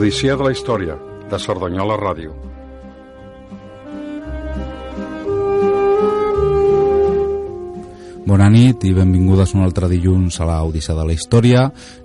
L'Odissea de la Història, de Cerdanyola Ràdio. Bona nit i benvingudes un altre dilluns a l'Odissea de la Història.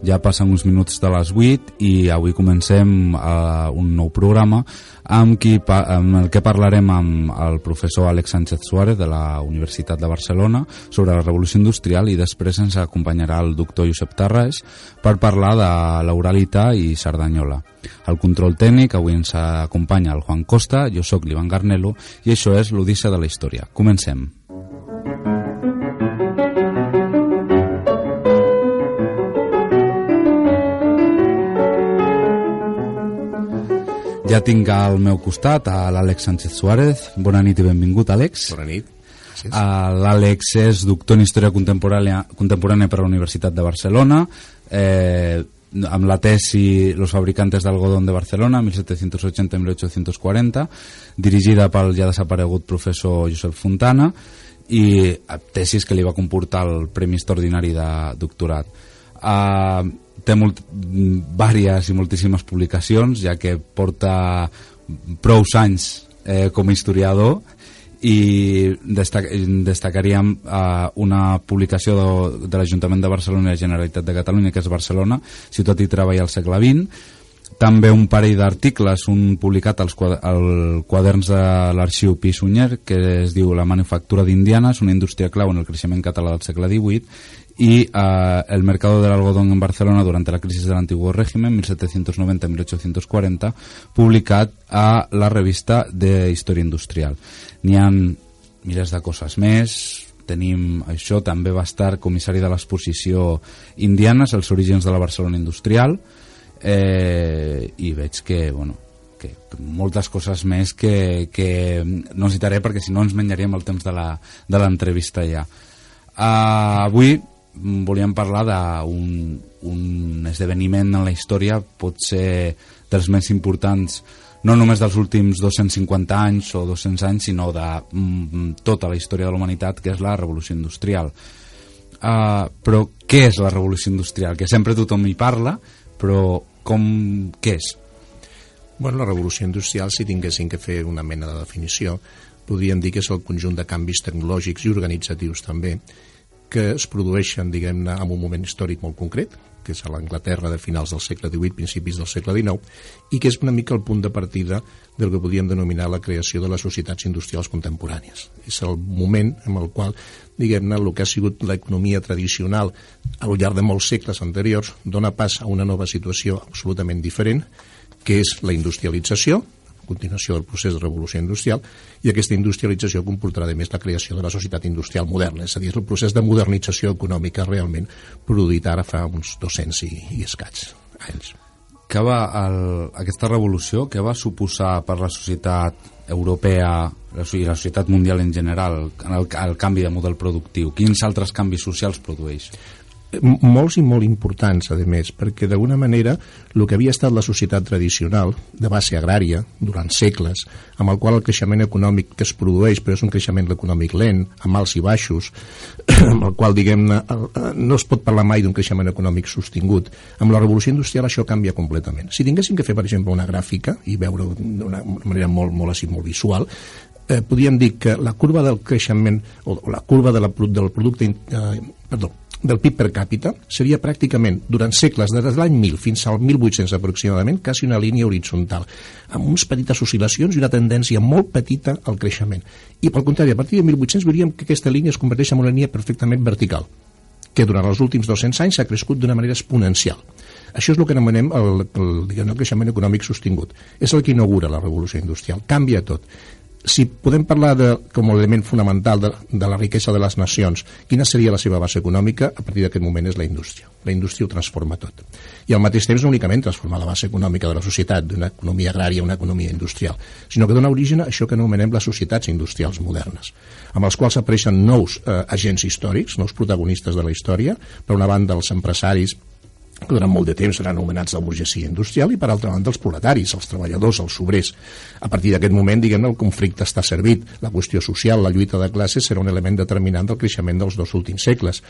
Ja passen uns minuts de les 8 i avui comencem uh, un nou programa amb, qui, amb el que parlarem amb el professor Àlex Sánchez Suárez de la Universitat de Barcelona sobre la Revolució Industrial i després ens acompanyarà el doctor Josep Tarraes per parlar de l'Uralita i Cerdanyola. El control tècnic avui ens acompanya el Juan Costa, jo sóc l'Ivan Garnelo i això és l'Odissa de la Història. Comencem. Ja tinc al meu costat a l'Àlex Sánchez Suárez. Bona nit i benvingut, Àlex. Bona nit. L'Àlex és doctor en Història Contemporània, contemporània per la Universitat de Barcelona, eh, amb la tesi Los fabricantes d'algodón de Barcelona, 1780-1840, dirigida pel ja desaparegut professor Josep Fontana, i tesis que li va comportar el Premi Extraordinari de Doctorat. Uh, té molt, vàries i moltíssimes publicacions, ja que porta prou anys eh, com a historiador i destac destacaríem eh, una publicació de, de l'Ajuntament de Barcelona i la Generalitat de Catalunya, que és Barcelona, ciutat i treball al segle XX, també un parell d'articles, un publicat als al quaderns de l'arxiu Pi Sunyer, que es diu La manufactura d'Indiana, és una indústria clau en el creixement català del segle XVIII, y uh, el mercado del algodón en Barcelona durante la crisis del antiguo régimen 1790-1840 publicat a la revista de Història Industrial n'hi ha milers de coses més tenim això, també va estar comissari de l'exposició Indianes, els orígens de la Barcelona industrial eh, i veig que, bueno, que, que moltes coses més que, que no citaré perquè si no ens menjaríem el temps de l'entrevista ja. Uh, avui volíem parlar d'un un esdeveniment en la història potser dels més importants no només dels últims 250 anys o 200 anys, sinó de mm, tota la història de la humanitat, que és la revolució industrial. Uh, però què és la revolució industrial? Que sempre tothom hi parla, però com, què és? Bueno, la revolució industrial, si tinguéssim que fer una mena de definició, podríem dir que és el conjunt de canvis tecnològics i organitzatius també que es produeixen, diguem-ne, en un moment històric molt concret, que és a l'Anglaterra de finals del segle XVIII, principis del segle XIX, i que és una mica el punt de partida del que podríem denominar la creació de les societats industrials contemporànies. És el moment en el qual, diguem-ne, el que ha sigut l'economia tradicional al llarg de molts segles anteriors dona pas a una nova situació absolutament diferent, que és la industrialització, continuació del procés de revolució industrial, i aquesta industrialització comportarà, a més, la creació de la societat industrial moderna, és a dir, és el procés de modernització econòmica realment produït ara fa uns 200 i, i escats anys. Què va el, aquesta revolució, què va suposar per la societat europea i la societat mundial en general en el, el canvi de model productiu? Quins altres canvis socials produeix? Molts i molt importants, a més, perquè d'alguna manera el que havia estat la societat tradicional, de base agrària, durant segles, amb el qual el creixement econòmic que es produeix, però és un creixement econòmic lent, amb alts i baixos, amb el qual, diguem-ne, no es pot parlar mai d'un creixement econòmic sostingut. Amb la revolució industrial això canvia completament. Si tinguéssim que fer, per exemple, una gràfica i veure d'una manera molt, molt, així, molt visual, eh, podríem dir que la curva del creixement o, o la curva de la, del producte eh, perdó, del PIB per càpita seria pràcticament, durant segles, des de l'any 1000 fins al 1800 aproximadament, quasi una línia horitzontal, amb unes petites oscil·lacions i una tendència molt petita al creixement. I, pel contrari, a partir de 1800 veuríem que aquesta línia es converteix en una línia perfectament vertical, que durant els últims 200 anys s'ha crescut d'una manera exponencial. Això és el que anomenem el, el, el, el creixement econòmic sostingut. És el que inaugura la revolució industrial. Canvia tot si podem parlar de, com a element fonamental de, de la riquesa de les nacions, quina seria la seva base econòmica, a partir d'aquest moment és la indústria. La indústria ho transforma tot. I al mateix temps no únicament transforma la base econòmica de la societat, d'una economia agrària a una economia industrial, sinó que dona origen a això que anomenem les societats industrials modernes, amb els quals apareixen nous eh, agents històrics, nous protagonistes de la història, per una banda els empresaris, que durant molt de temps seran anomenats la burgesia industrial i per altra banda els proletaris, els treballadors, els obrers. A partir d'aquest moment, diguem el conflicte està servit. La qüestió social, la lluita de classes serà un element determinant del creixement dels dos últims segles.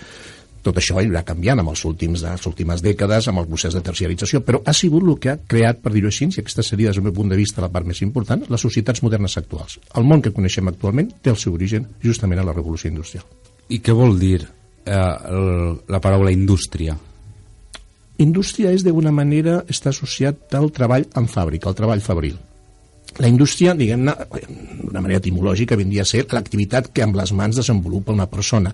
Tot això irà canviant amb els últims, les últimes dècades, amb el procés de terciarització, però ha sigut el que ha creat, per dir-ho així, i aquesta seria, des del meu punt de vista, la part més important, les societats modernes actuals. El món que coneixem actualment té el seu origen justament a la revolució industrial. I què vol dir eh, el, la paraula indústria? Indústria és, d'una manera, està associat al treball en fàbrica, al treball fabril. La indústria, diguem-ne, d'una manera etimològica, vindria a ser l'activitat que amb les mans desenvolupa una persona,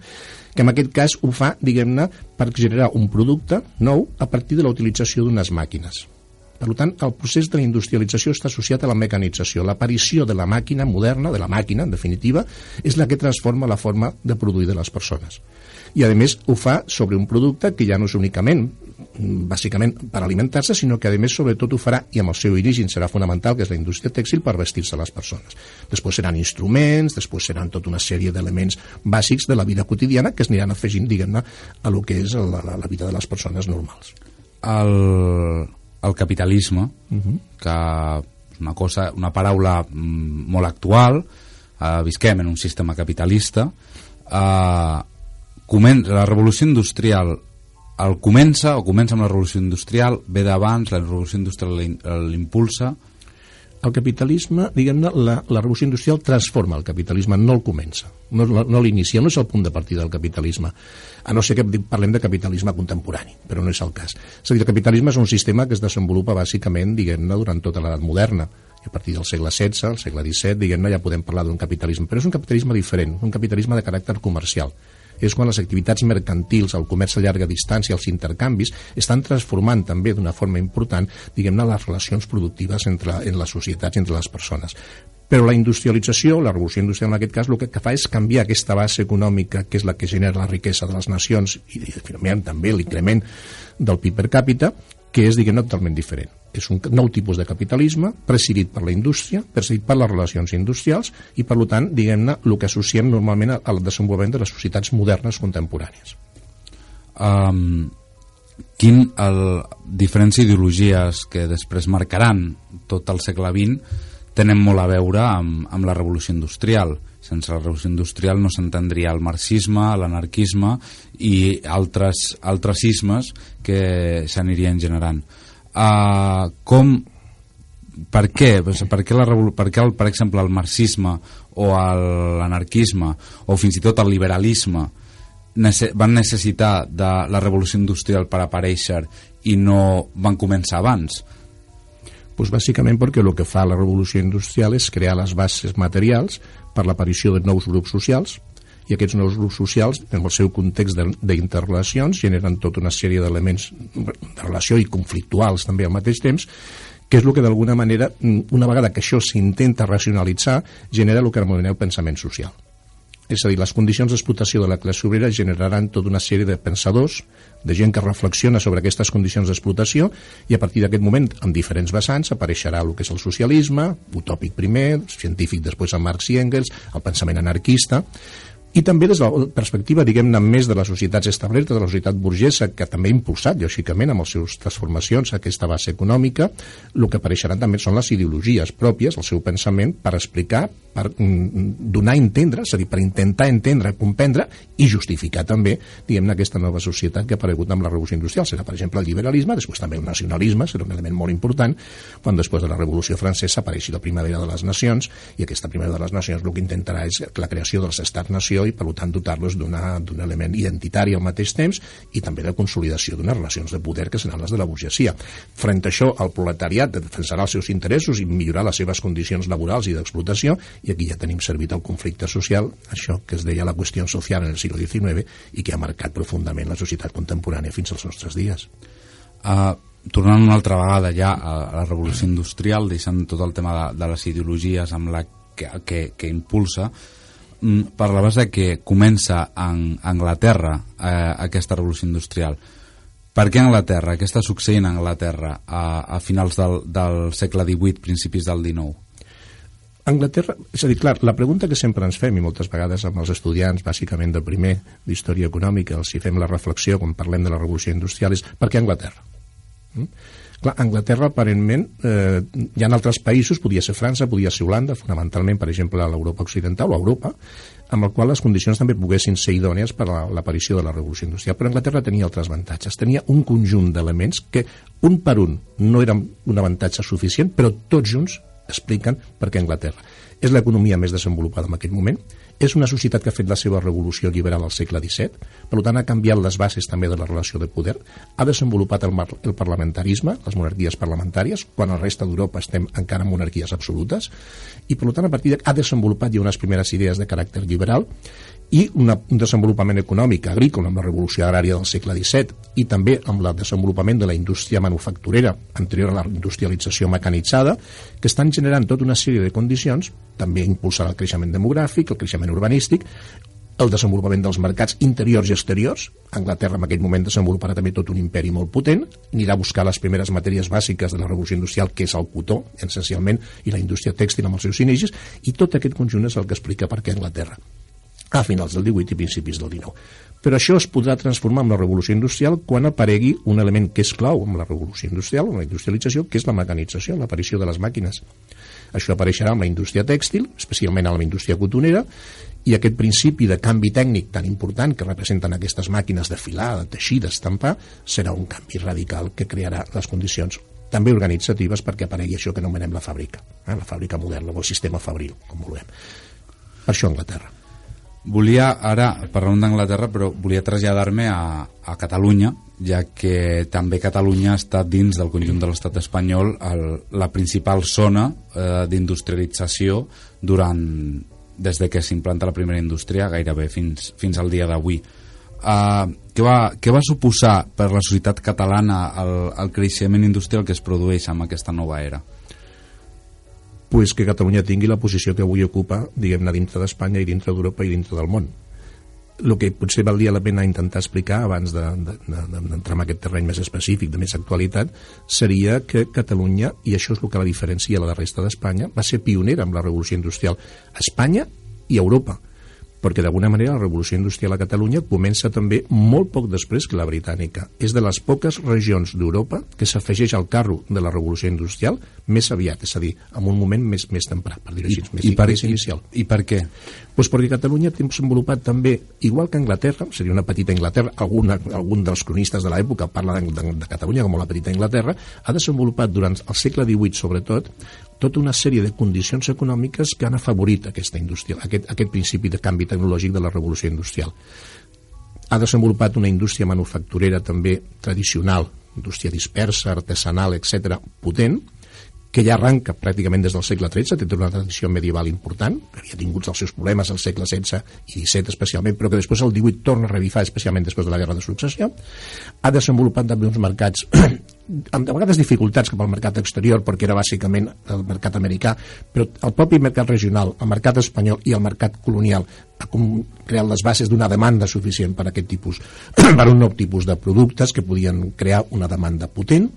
que en aquest cas ho fa, diguem-ne, per generar un producte nou a partir de la utilització d'unes màquines. Per tant, el procés de la industrialització està associat a la mecanització. L'aparició de la màquina moderna, de la màquina, en definitiva, és la que transforma la forma de produir de les persones. I, a més, ho fa sobre un producte que ja no és únicament bàsicament per alimentar-se, sinó que a més sobretot ho farà, i amb el seu origen serà fonamental, que és la indústria tèxtil, per vestir-se les persones. Després seran instruments, després seran tota una sèrie d'elements bàsics de la vida quotidiana que es aniran afegint, diguem-ne, a lo que és la, la, la vida de les persones normals. El, el capitalisme, uh -huh. que és una, cosa, una paraula mm, molt actual, eh, visquem en un sistema capitalista, eh, la revolució industrial el comença, o comença amb la revolució industrial, ve d'abans, la revolució industrial l'impulsa... El capitalisme, diguem-ne, la, la revolució industrial transforma el capitalisme, no el comença, no, no l'inicia, no és el punt de partida del capitalisme, a no ser que parlem de capitalisme contemporani, però no és el cas. És a dir, el capitalisme és un sistema que es desenvolupa bàsicament, diguem-ne, durant tota l'edat moderna, i a partir del segle XVI, el segle XVII, diguem-ne, ja podem parlar d'un capitalisme, però és un capitalisme diferent, un capitalisme de caràcter comercial, és quan les activitats mercantils, el comerç a llarga distància, els intercanvis, estan transformant també d'una forma important, diguem-ne, les relacions productives entre en les societats, entre les persones. Però la industrialització, la revolució industrial en aquest cas, el que, que fa és canviar aquesta base econòmica, que és la que genera la riquesa de les nacions, i, i també l'increment del PIB per càpita, que és, diguem totalment diferent és un nou tipus de capitalisme presidit per la indústria, presidit per les relacions industrials i, per tant, diguem-ne, el que associem normalment al desenvolupament de les societats modernes contemporànies. Um, quin, el, diferents ideologies que després marcaran tot el segle XX tenen molt a veure amb, amb la revolució industrial. Sense la revolució industrial no s'entendria el marxisme, l'anarquisme i altres, altres ismes que s'anirien generant uh, com per què? Per què, la, per, què el, per exemple el marxisme o l'anarquisme o fins i tot el liberalisme nece van necessitar de la revolució industrial per aparèixer i no van començar abans? Pues bàsicament perquè el que fa la revolució industrial és crear les bases materials per l'aparició de nous grups socials i aquests nous grups socials, en el seu context d'interrelacions, generen tota una sèrie d'elements de relació i conflictuals també al mateix temps, que és el que d'alguna manera, una vegada que això s'intenta racionalitzar, genera el que anomeneu pensament social. És a dir, les condicions d'explotació de la classe obrera generaran tota una sèrie de pensadors, de gent que reflexiona sobre aquestes condicions d'explotació i a partir d'aquest moment, en diferents vessants, apareixerà el que és el socialisme, utòpic primer, científic després amb Marx i Engels, el pensament anarquista, i també des de la perspectiva, diguem-ne, més de les societats establertes, de la societat burgesa, que també ha impulsat, lògicament, amb les seves transformacions, aquesta base econòmica, el que apareixeran també són les ideologies pròpies, el seu pensament, per explicar, per mm, donar a entendre, és a dir, per intentar entendre, comprendre i justificar també, diguem-ne, aquesta nova societat que ha aparegut amb la revolució industrial. Serà, per exemple, el liberalisme, després també el nacionalisme, serà un element molt important, quan després de la revolució francesa apareixi la primavera de les nacions, i aquesta primavera de les nacions el que intentarà és la creació dels estats-nació i per tant dotar-los d'un element identitari al mateix temps i també de consolidació d'unes relacions de poder que seran les de la burgesia. Frent a això, el proletariat defensarà els seus interessos i millorar les seves condicions laborals i d'explotació i aquí ja tenim servit el conflicte social, això que es deia la qüestió social en el segle XIX i que ha marcat profundament la societat contemporània fins als nostres dies. Uh, tornant una altra vegada ja a, la revolució industrial, deixant tot el tema de, de les ideologies amb la que, que, que impulsa, parlaves de que comença en Anglaterra eh, aquesta revolució industrial. Per què Anglaterra? Què està succeint a Anglaterra a, a finals del, del segle XVIII, principis del XIX? Anglaterra, és a dir, clar, la pregunta que sempre ens fem, i moltes vegades amb els estudiants, bàsicament de primer d'història econòmica, els hi fem la reflexió quan parlem de la revolució industrial, és per què Anglaterra? Mm? Clar, Anglaterra, aparentment, eh, hi ha altres països, podia ser França, podia ser Holanda, fonamentalment, per exemple, a l'Europa occidental o a Europa, amb el qual les condicions també poguessin ser idònies per a l'aparició de la revolució industrial. Però Anglaterra tenia altres avantatges. Tenia un conjunt d'elements que, un per un, no eren un avantatge suficient, però tots junts expliquen per què Anglaterra. És l'economia més desenvolupada en aquell moment, és una societat que ha fet la seva revolució liberal al segle XVII, per tant ha canviat les bases també de la relació de poder, ha desenvolupat el, el parlamentarisme, les monarquies parlamentàries, quan a la resta d'Europa estem encara en monarquies absolutes, i per tant a partir de ha desenvolupat ja unes primeres idees de caràcter liberal i una, un desenvolupament econòmic agrícola amb la revolució agrària del segle XVII i també amb el desenvolupament de la indústria manufacturera anterior a la industrialització mecanitzada que estan generant tota una sèrie de condicions també impulsant el creixement demogràfic, el creixement urbanístic el desenvolupament dels mercats interiors i exteriors. Anglaterra en aquell moment desenvoluparà també tot un imperi molt potent, anirà a buscar les primeres matèries bàsiques de la revolució industrial, que és el cotó, essencialment, i la indústria tèxtil amb els seus inicis, i tot aquest conjunt és el que explica per què Anglaterra a finals del 18 i principis del 19. Però això es podrà transformar en la revolució industrial quan aparegui un element que és clau en la revolució industrial, en la industrialització, que és la mecanització, l'aparició de les màquines. Això apareixerà en la indústria tèxtil, especialment en la indústria cotonera, i aquest principi de canvi tècnic tan important que representen aquestes màquines de filar, de teixir, d'estampar, serà un canvi radical que crearà les condicions també organitzatives perquè aparegui això que anomenem la fàbrica, eh? la fàbrica moderna o el sistema fabril, com vulguem. Per això Anglaterra. Volia ara, parlant d'Anglaterra, però volia traslladar-me a, a Catalunya, ja que també Catalunya està dins del conjunt de l'estat espanyol el, la principal zona eh, d'industrialització durant des de que s'implanta la primera indústria gairebé fins, fins al dia d'avui. Uh, què, va, què va suposar per la societat catalana el, el creixement industrial que es produeix amb aquesta nova era? Pues que Catalunya tingui la posició que avui ocupa, diguem-ne, dintre d'Espanya i dintre d'Europa i dintre del món. El que potser valdria la pena intentar explicar abans d'entrar de, de, de, en aquest terreny més específic, de més actualitat, seria que Catalunya, i això és el que la diferencia de la resta d'Espanya, va ser pionera amb la revolució industrial a Espanya i a Europa perquè d'alguna manera la revolució industrial a Catalunya comença també molt poc després que la britànica. És de les poques regions d'Europa que s'afegeix al carro de la revolució industrial més aviat, és a dir, en un moment més, més temprà, per dir-ho així, més, I per, més inicial. I, I per què? Pues perquè Catalunya té desenvolupat també, igual que Anglaterra, seria una petita Anglaterra, alguna, algun dels cronistes de l'època parla de, de, de Catalunya com la petita Anglaterra, ha desenvolupat durant el segle XVIII, sobretot, tota una sèrie de condicions econòmiques que han afavorit aquesta indústria, aquest, aquest principi de canvi tecnològic de la revolució industrial. Ha desenvolupat una indústria manufacturera també tradicional, indústria dispersa, artesanal, etc, potent, que ja arranca pràcticament des del segle XIII, té una tradició medieval important, que havia tingut els seus problemes al segle XVI i XVII especialment, però que després el XVIII torna a revifar, especialment després de la Guerra de Successió. Ha desenvolupat també uns mercats amb de vegades dificultats cap al mercat exterior perquè era bàsicament el mercat americà però el propi mercat regional, el mercat espanyol i el mercat colonial ha creat les bases d'una demanda suficient per a aquest tipus per un nou tipus de productes que podien crear una demanda potent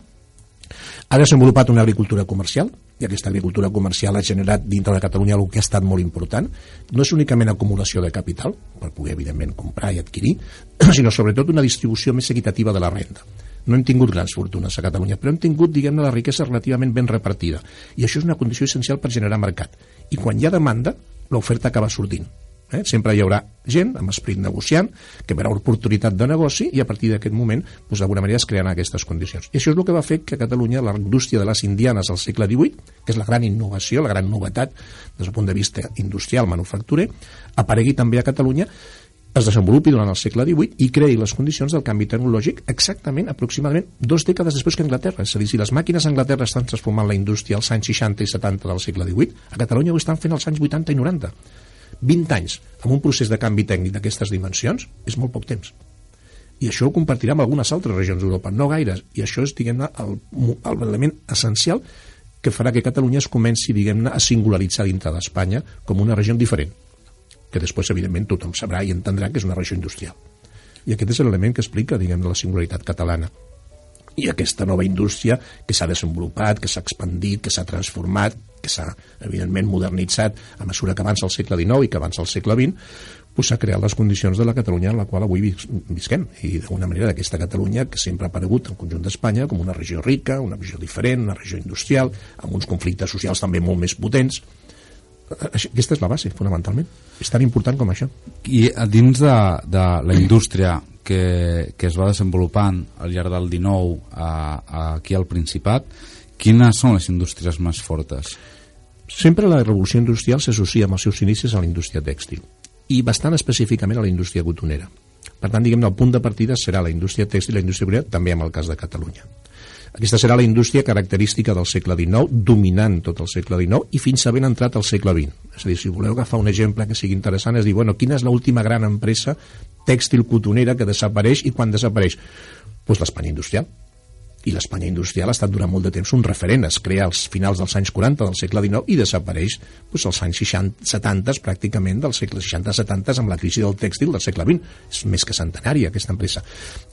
ha desenvolupat una agricultura comercial i aquesta agricultura comercial ha generat dintre de Catalunya el que ha estat molt important. No és únicament acumulació de capital, per poder, evidentment, comprar i adquirir, sinó sobretot una distribució més equitativa de la renda. No hem tingut grans fortunes a Catalunya, però hem tingut, diguem-ne, la riquesa relativament ben repartida. I això és una condició essencial per generar mercat. I quan hi ha demanda, l'oferta acaba sortint. Eh? Sempre hi haurà gent amb esperit negociant que veurà oportunitat de negoci i a partir d'aquest moment doncs, d'alguna manera es crearan aquestes condicions. I això és el que va fer que a Catalunya la indústria de les indianes al segle XVIII, que és la gran innovació, la gran novetat des del punt de vista industrial, manufacturer, aparegui també a Catalunya es desenvolupi durant el segle XVIII i creï les condicions del canvi tecnològic exactament, aproximadament, dos dècades després que Anglaterra. És a dir, si les màquines a Anglaterra estan transformant la indústria als anys 60 i 70 del segle XVIII, a Catalunya ho estan fent als anys 80 i 90. 20 anys amb un procés de canvi tècnic d'aquestes dimensions és molt poc temps. I això ho compartirà amb algunes altres regions d'Europa, no gaires, i això és, diguem-ne, l'element essencial que farà que Catalunya es comenci, diguem-ne, a singularitzar dintre d'Espanya com una regió diferent, que després, evidentment, tothom sabrà i entendrà que és una regió industrial. I aquest és l'element que explica, diguem-ne, la singularitat catalana i aquesta nova indústria que s'ha desenvolupat, que s'ha expandit, que s'ha transformat, que s'ha, evidentment, modernitzat a mesura que avança el segle XIX i que avança el segle XX, pues s'ha creat les condicions de la Catalunya en la qual avui visquem i d'alguna manera d'aquesta Catalunya que sempre ha aparegut al conjunt d'Espanya com una regió rica, una regió diferent, una regió industrial amb uns conflictes socials també molt més potents Aquesta és la base, fonamentalment. És tan important com això. I dins de, de la indústria que, que es va desenvolupant al llarg del 19 a, a, aquí al Principat, quines són les indústries més fortes? Sempre la revolució industrial s'associa amb els seus inicis a la indústria tèxtil i bastant específicament a la indústria cotonera. Per tant, diguem el punt de partida serà la indústria tèxtil i la indústria cotonera, també en el cas de Catalunya. Aquesta serà la indústria característica del segle XIX, dominant tot el segle XIX i fins a ben entrat al segle XX. És a dir, si voleu agafar un exemple que sigui interessant, és dir, bueno, quina és l'última gran empresa tèxtil cotonera que desapareix i quan desapareix? Doncs l'Espanya industrial i l'Espanya industrial ha estat durant molt de temps un referent, es crea als finals dels anys 40 del segle XIX i desapareix doncs, als anys 60, 70 pràcticament del segle 60-70 amb la crisi del tèxtil del segle XX. És més que centenària aquesta empresa.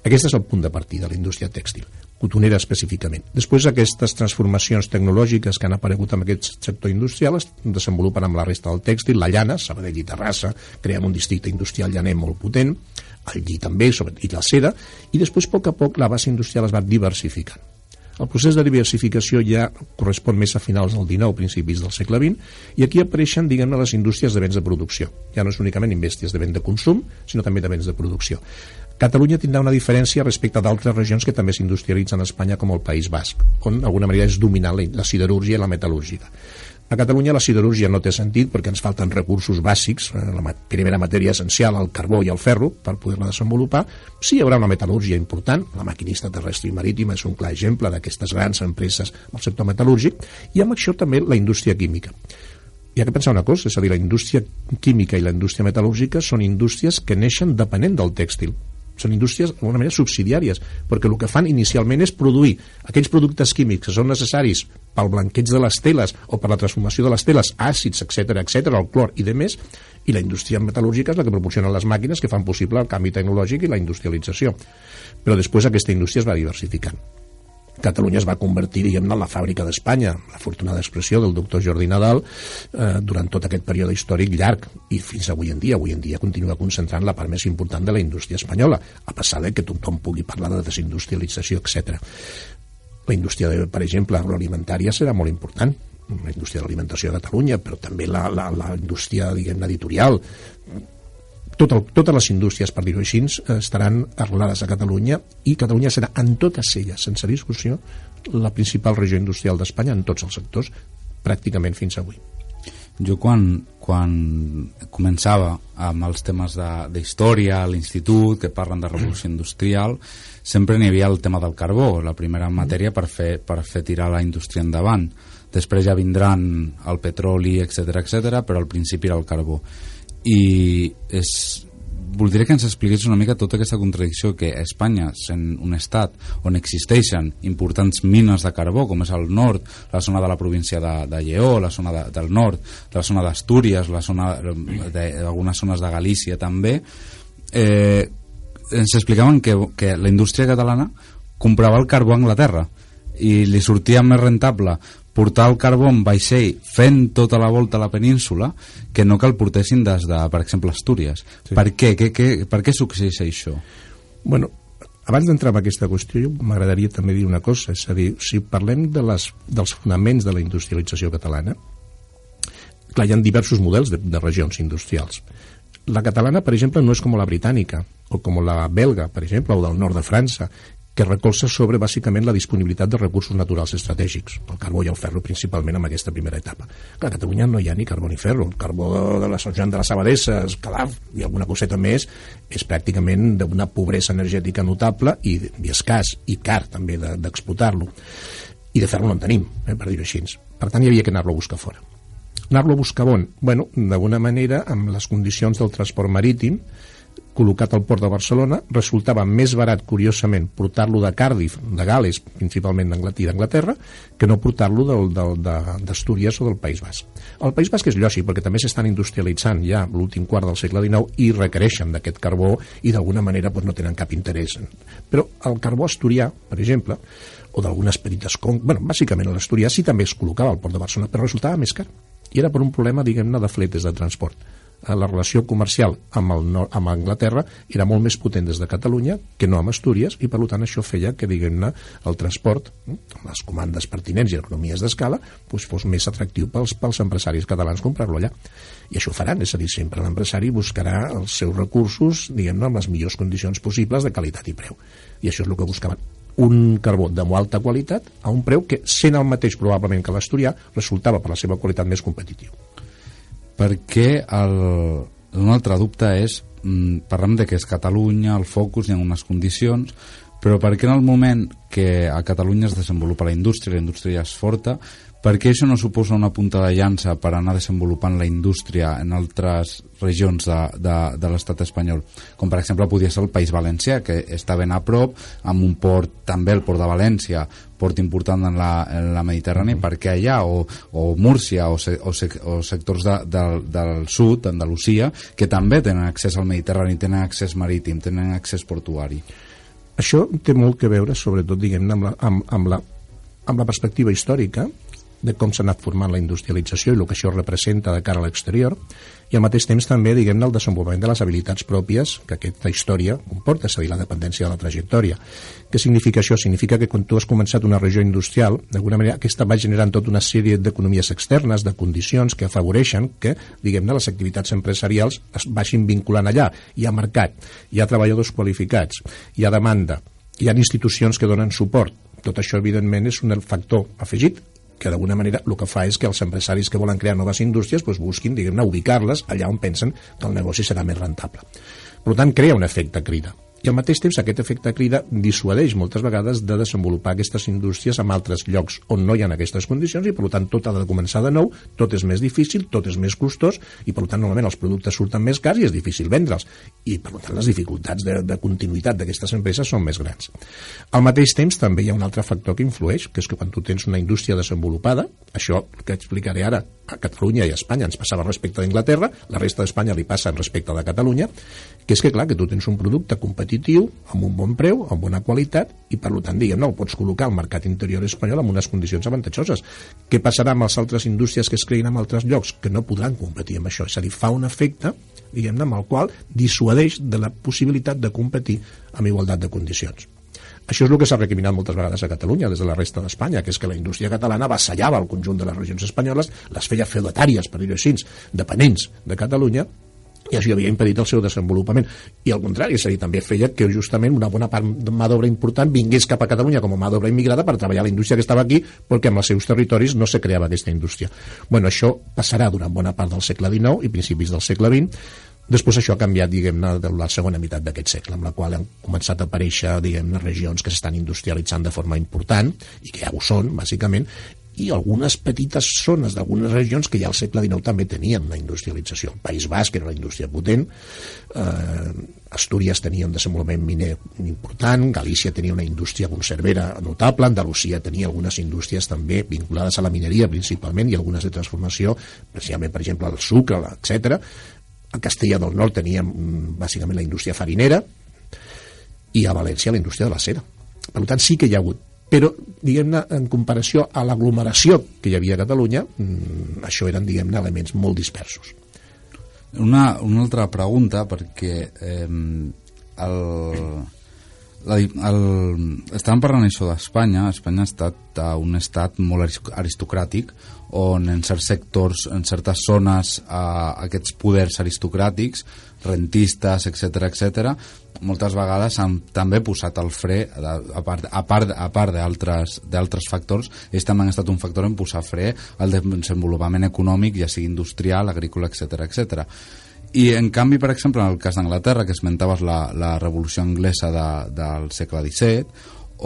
Aquest és el punt de partida de la indústria tèxtil, cotonera específicament. Després aquestes transformacions tecnològiques que han aparegut en aquest sector industrial es desenvolupen amb la resta del tèxtil, la llana, Sabadell i Terrassa, creem un districte industrial llaner molt potent, el lli també, i la seda, i després, a poc a poc, la base industrial es va diversificant. El procés de diversificació ja correspon més a finals del XIX, principis del segle XX, i aquí apareixen, diguem-ne, les indústries de béns de producció. Ja no és únicament indústries de béns de consum, sinó també de béns de producció. Catalunya tindrà una diferència respecte d'altres regions que també s'industrialitzen a Espanya, com el País Basc, on d'alguna manera és dominant la siderúrgia i la metal·lúrgica. A Catalunya la siderúrgia no té sentit perquè ens falten recursos bàsics, eh, la primera matèria essencial, el carbó i el ferro, per poder-la desenvolupar. Sí hi haurà una metal·lúrgia important, la maquinista terrestre i marítima és un clar exemple d'aquestes grans empreses del sector metal·lúrgic, i amb això també la indústria química. Hi ha que pensar una cosa, és a dir, la indústria química i la indústria metal·lúrgica són indústries que neixen depenent del tèxtil són indústries d'alguna manera subsidiàries, perquè el que fan inicialment és produir aquells productes químics que són necessaris pel blanqueig de les teles o per la transformació de les teles, àcids, etc etc, el clor i de més, i la indústria metal·lúrgica és la que proporciona les màquines que fan possible el canvi tecnològic i la industrialització. Però després aquesta indústria es va diversificant. Catalunya es va convertir, diguem-ne, en la fàbrica d'Espanya, l'afortunada expressió del doctor Jordi Nadal, eh, durant tot aquest període històric llarg, i fins avui en dia. Avui en dia continua concentrant la part més important de la indústria espanyola, a passar de que tothom pugui parlar de desindustrialització, etc. La indústria, de, per exemple, agroalimentària serà molt important, la indústria de l'alimentació a Catalunya, però també la, la, la indústria, diguem editorial, tot el, totes les indústries, per dir-ho així, estaran arrelades a Catalunya i Catalunya serà en totes elles, sense discussió, la principal regió industrial d'Espanya en tots els sectors, pràcticament fins avui. Jo quan, quan començava amb els temes d'història a l'institut, que parlen de revolució industrial, sempre n'hi havia el tema del carbó, la primera matèria per fer, per fer tirar la indústria endavant. Després ja vindran el petroli, etc etc, però al principi era el carbó i és, voldria que ens expliqués una mica tota aquesta contradicció que Espanya, sent un estat on existeixen importants mines de carbó, com és el nord, la zona de la província de, de Lleó, la zona de, del nord, la zona d'Astúries, la zona d'algunes zones de Galícia també, eh, ens explicaven que, que la indústria catalana comprava el carbó a Anglaterra i li sortia més rentable portar el carbó en vaixell fent tota la volta a la península que no que el portessin des de, per exemple, Astúries. Sí. Per què? què, què per què succeeix això? Bueno, abans d'entrar en aquesta qüestió, m'agradaria també dir una cosa, és a dir, si parlem de les, dels fonaments de la industrialització catalana, clar, hi ha diversos models de, de regions industrials. La catalana, per exemple, no és com la britànica, o com la belga, per exemple, o del nord de França, que recolza sobre bàsicament la disponibilitat de recursos naturals estratègics, el carbó i el ferro principalment en aquesta primera etapa. Clar, a Catalunya no hi ha ni carbó ni ferro, el carbó de la Sant Joan de les Abadesses, Calaf i alguna coseta més és pràcticament d'una pobresa energètica notable i, i escàs, i car també d'explotar-lo. I de ferro no en tenim, eh, per dir-ho així. Per tant, hi havia que anar-lo a buscar fora. Anar-lo a buscar on? Bueno, d'alguna manera, amb les condicions del transport marítim, col·locat al port de Barcelona, resultava més barat, curiosament, portar-lo de Cardiff, de Gales, principalment d'Anglaterra, que no portar-lo d'Astúries o del País Basc. El País Basc és lògic, perquè també s'estan industrialitzant ja l'últim quart del segle XIX i requereixen d'aquest carbó i d'alguna manera doncs, no tenen cap interès. Però el carbó asturià, per exemple, o d'algunes petites conques, bueno, bàsicament l'asturià sí també es col·locava al port de Barcelona, però resultava més car. I era per un problema, diguem-ne, de fletes de transport la relació comercial amb, el nord, amb Anglaterra era molt més potent des de Catalunya que no amb Astúries i per tant això feia que diguem-ne el transport eh, amb les comandes pertinents i economies d'escala doncs fos més atractiu pels, pels empresaris catalans comprar-lo allà i això ho faran, és a dir, sempre l'empresari buscarà els seus recursos diguem-ne amb les millors condicions possibles de qualitat i preu i això és el que buscaven un carbó de molt alta qualitat a un preu que, sent el mateix probablement que l'Asturià, resultava per la seva qualitat més competitiu. Perquè el, un altre dubte és, mm, parlem de que és Catalunya, el focus, hi ha unes condicions, però per què en el moment que a Catalunya es desenvolupa la indústria, la indústria ja és forta, per què això no suposa una punta de llança per anar desenvolupant la indústria en altres regions de, de, de l'estat espanyol? Com per exemple podia ser el País Valencià, que està ben a prop, amb un port, també el port de València, port important en la, en la Mediterrània, mm. perquè allà, o, o Múrcia, o, se, o, se, o sectors de, de, del sud, Andalusia, que també tenen accés al Mediterrani, tenen accés marítim, tenen accés portuari. Això té molt que veure, sobretot, diguem-ne, amb, la, amb, amb, la, amb la perspectiva històrica de com s'ha anat formant la industrialització i el que això representa de cara a l'exterior i al mateix temps també, diguem-ne, el desenvolupament de les habilitats pròpies que aquesta història comporta, és a dir, la dependència de la trajectòria. Què significa això? Significa que quan tu has començat una regió industrial, d'alguna manera aquesta va generant tota una sèrie d'economies externes, de condicions que afavoreixen que, diguem-ne, les activitats empresarials es vagin vinculant allà. Hi ha mercat, hi ha treballadors qualificats, hi ha demanda, hi ha institucions que donen suport. Tot això, evidentment, és un factor afegit que d'alguna manera el que fa és que els empresaris que volen crear noves indústries doncs busquin, diguem-ne, ubicar-les allà on pensen que el negoci serà més rentable. Per tant, crea un efecte crida i al mateix temps aquest efecte crida dissuadeix moltes vegades de desenvolupar aquestes indústries en altres llocs on no hi ha aquestes condicions i per tant tot ha de començar de nou, tot és més difícil, tot és més costós i per tant normalment els productes surten més cars i és difícil vendre'ls i per tant les dificultats de, de continuïtat d'aquestes empreses són més grans. Al mateix temps també hi ha un altre factor que influeix, que és que quan tu tens una indústria desenvolupada, això que explicaré ara a Catalunya i a Espanya ens passava respecte d'Inglaterra, la resta d'Espanya li passa respecte de Catalunya, que és que clar, que tu tens un producte competitiu amb un bon preu, amb bona qualitat i per tant, diguem, no, el pots col·locar al mercat interior espanyol amb unes condicions avantatjoses. Què passarà amb les altres indústries que es creïn en altres llocs? Que no podran competir amb això. És a dir, fa un efecte diguem-ne, amb el qual dissuadeix de la possibilitat de competir amb igualtat de condicions. Això és el que s'ha recriminat moltes vegades a Catalunya des de la resta d'Espanya, que és que la indústria catalana vassallava el conjunt de les regions espanyoles, les feia feudatàries, per dir-ho així, dependents de Catalunya, i això havia impedit el seu desenvolupament. I al contrari, és a dir, també feia que justament una bona part de mà d'obra important vingués cap a Catalunya com a mà d'obra immigrada per treballar la indústria que estava aquí, perquè en els seus territoris no se creava aquesta indústria. Bueno, això passarà durant bona part del segle XIX i principis del segle XX, Després això ha canviat, diguem-ne, de la segona meitat d'aquest segle, amb la qual han començat a aparèixer, diguem-ne, regions que s'estan industrialitzant de forma important, i que ja ho són, bàsicament, i algunes petites zones d'algunes regions que ja al segle XIX també tenien una industrialització. El País Basc era una indústria potent, eh, Astúries tenia un desenvolupament miner important, Galícia tenia una indústria conservera notable, Andalusia tenia algunes indústries també vinculades a la mineria principalment i algunes de transformació, precisament per exemple el sucre, etc. A Castella del Nord teníem mm, bàsicament la indústria farinera i a València la indústria de la cera. Per tant, sí que hi ha hagut però, diguem-ne, en comparació a l'aglomeració que hi havia a Catalunya, mmm, això eren, diguem-ne, elements molt dispersos. Una, una altra pregunta, perquè eh, el, la, el, estàvem parlant això d'Espanya, Espanya ha estat un estat molt aristocràtic, on en certs sectors, en certes zones, eh, aquests poders aristocràtics, rentistes, etc etc, moltes vegades han també posat el fre, a part, a part, a part d'altres factors, ells també han estat un factor en posar fre al desenvolupament econòmic, ja sigui industrial, agrícola, etc etc. I en canvi, per exemple, en el cas d'Anglaterra, que esmentaves la, la revolució anglesa de, del segle XVII,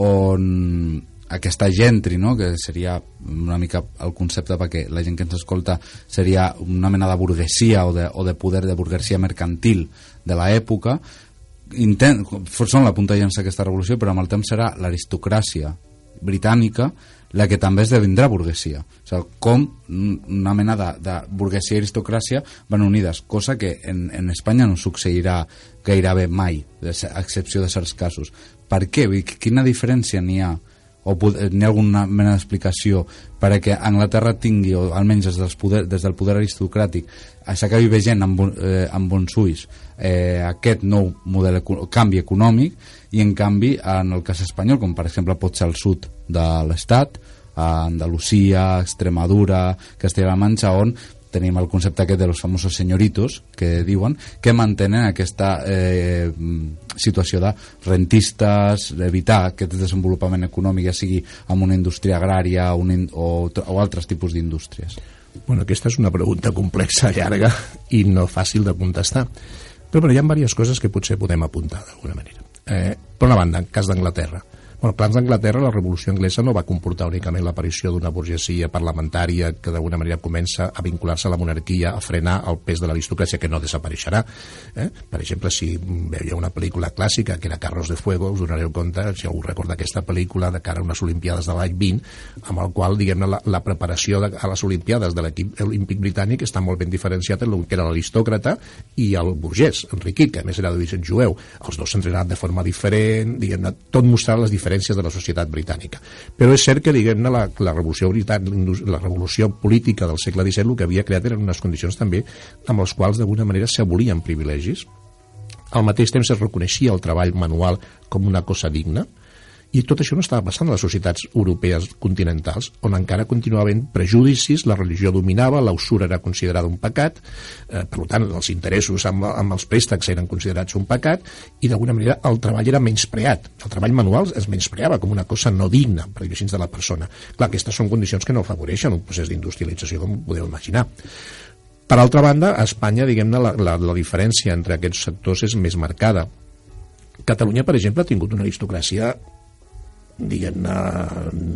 on aquesta gentry, no? que seria una mica el concepte perquè la gent que ens escolta seria una mena de burguesia o de, o de poder de burguesia mercantil de l'època, intent, són la punta llança aquesta revolució, però amb el temps serà l'aristocràcia britànica la que també esdevindrà burguesia. O sigui, com una mena de, de burguesia i aristocràcia van unides, cosa que en, en Espanya no succeirà gairebé mai, a excepció de certs casos. Per què? Quina diferència n'hi ha o eh, n'hi ha alguna mena d'explicació perquè Anglaterra tingui, o almenys des, dels poder, des del poder aristocràtic, s'acabi veient amb, eh, amb bons ulls eh, aquest nou model, canvi econòmic i en canvi en el cas espanyol, com per exemple pot ser el sud de l'Estat, a Andalusia, Extremadura, Castella-La Manxa, on tenim el concepte aquest de los famosos señoritos que diuen que mantenen aquesta eh, situació de rentistes, evitar aquest desenvolupament econòmic, ja sigui amb una indústria agrària una in o, o altres tipus d'indústries. Bueno, aquesta és una pregunta complexa, llarga i no fàcil de contestar. Però bueno, hi ha diverses coses que potser podem apuntar d'alguna manera. Eh, per una banda, en cas d'Anglaterra, Bueno, plans d'Anglaterra, la revolució anglesa no va comportar únicament l'aparició d'una burgesia parlamentària que d'alguna manera comença a vincular-se a la monarquia, a frenar el pes de l'aristocràcia que no desapareixerà. Eh? Per exemple, si veieu una pel·lícula clàssica que era Carros de Fuego, us donareu compte, si algú recorda aquesta pel·lícula de cara a unes Olimpiades de l'any 20, amb el qual, diguem-ne, la, la preparació de, a les Olimpiades de l'equip olímpic britànic està molt ben diferenciat en el que era l'aristòcrata i el burgès, Enriquí, que a més era d'origen jueu. Els dos s'entrenaven de forma diferent, diguem-ne, tot mostrava les diferències diferències de la societat britànica. Però és cert que, diguem-ne, la, la, revolució la revolució política del segle XVII el que havia creat eren unes condicions també amb les quals d'alguna manera s'abolien privilegis. Al mateix temps es reconeixia el treball manual com una cosa digna, i tot això no estava passant a les societats europees continentals, on encara continuaven prejudicis, la religió dominava, la usura era considerada un pecat, eh, per tant, els interessos amb, amb els préstecs eren considerats un pecat, i d'alguna manera el treball era menyspreat. El treball manual es menyspreava com una cosa no digna, per dir de la persona. Clar, aquestes són condicions que no afavoreixen un procés d'industrialització, com podeu imaginar. Per altra banda, a Espanya, diguem-ne, la, la, la diferència entre aquests sectors és més marcada. Catalunya, per exemple, ha tingut una aristocràcia diguem-ne,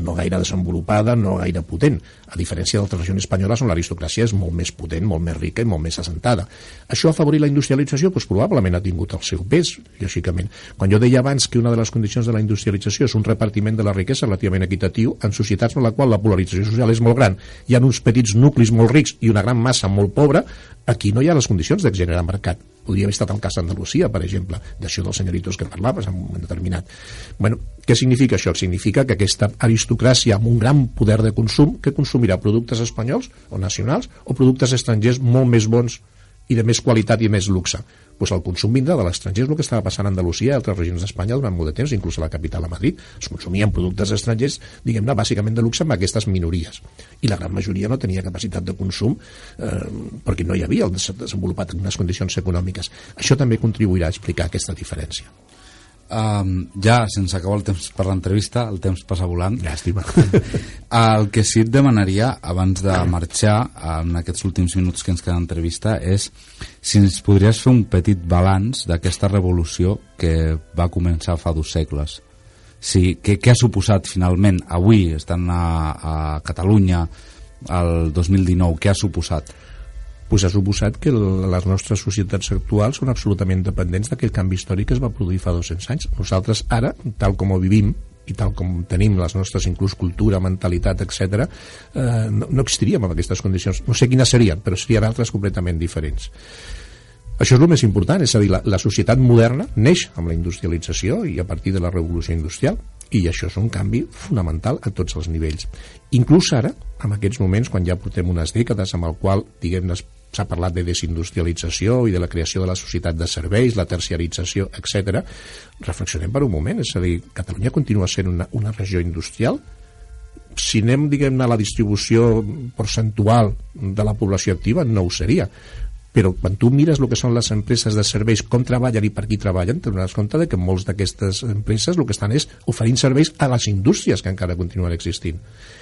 no gaire desenvolupada, no gaire potent, a diferència d'altres regions espanyoles on l'aristocràcia és molt més potent, molt més rica i molt més assentada. Això ha afavorit la industrialització? Doncs probablement ha tingut el seu pes, lògicament. Quan jo deia abans que una de les condicions de la industrialització és un repartiment de la riquesa relativament equitatiu en societats en la qual la polarització social és molt gran, hi ha uns petits nuclis molt rics i una gran massa molt pobra, aquí no hi ha les condicions de generar mercat podria haver estat el cas d'Andalusia, per exemple, d'això dels senyoritos que parlaves en un moment determinat. Bueno, què significa això? Significa que aquesta aristocràcia amb un gran poder de consum que consumirà productes espanyols o nacionals o productes estrangers molt més bons i de més qualitat i més luxe pues el consum vindrà de l'estranger, és el que estava passant a Andalusia i altres regions d'Espanya durant molt de temps, inclús a la capital, a Madrid. Es consumien productes estrangers, diguem-ne, bàsicament de luxe amb aquestes minories. I la gran majoria no tenia capacitat de consum eh, perquè no hi havia desenvolupat en unes condicions econòmiques. Això també contribuirà a explicar aquesta diferència. Um, ja, sense acabar el temps per l'entrevista, el temps passa volant. Llàstima. el que sí et demanaria, abans de marxar, en aquests últims minuts que ens queda d'entrevista, és si ens podries fer un petit balanç d'aquesta revolució que va començar fa dos segles. Sí, què, què ha suposat finalment avui, estant a, a Catalunya, el 2019, què ha suposat? Pues ha suposat que les nostres societats actuals són absolutament dependents d'aquell canvi històric que es va produir fa 200 anys. Nosaltres ara, tal com ho vivim, i tal com tenim les nostres inclús cultura, mentalitat, etc, eh, no, no existiríem en aquestes condicions. No sé quines serien, però serien altres completament diferents. Això és el més important, és a dir, la, la societat moderna neix amb la industrialització i a partir de la revolució industrial i això és un canvi fonamental a tots els nivells. Inclús ara, en aquests moments, quan ja portem unes dècades amb el qual, diguem-ne, s'ha parlat de desindustrialització i de la creació de la societat de serveis, la terciarització, etc. Reflexionem per un moment, és a dir, Catalunya continua sent una, una regió industrial si anem, diguem-ne, a la distribució percentual de la població activa, no ho seria però quan tu mires el que són les empreses de serveis, com treballen i per qui treballen, t'adonaràs compte de que molts d'aquestes empreses el que estan és oferint serveis a les indústries que encara continuen existint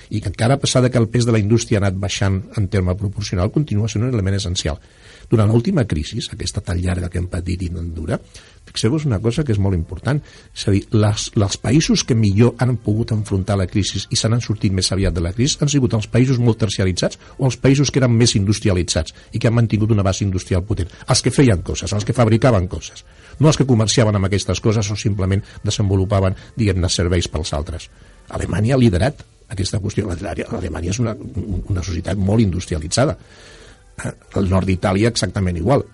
i que encara a pesar de que el pes de la indústria ha anat baixant en terme proporcional continua sent un element essencial. Durant l'última crisi, aquesta tan llarga que hem patit i no dura, fixeu-vos una cosa que és molt important. És a dir, les, els països que millor han pogut enfrontar la crisi i se n'han sortit més aviat de la crisi han sigut els països molt tercialitzats o els països que eren més industrialitzats i que han mantingut una base industrial potent. Els que feien coses, els que fabricaven coses. No els que comerciaven amb aquestes coses o simplement desenvolupaven, diguem-ne, serveis pels altres. Alemanya ha liderat aquesta qüestió. Alemanya és una, una societat molt industrialitzada. El nord d'Itàlia exactament igual.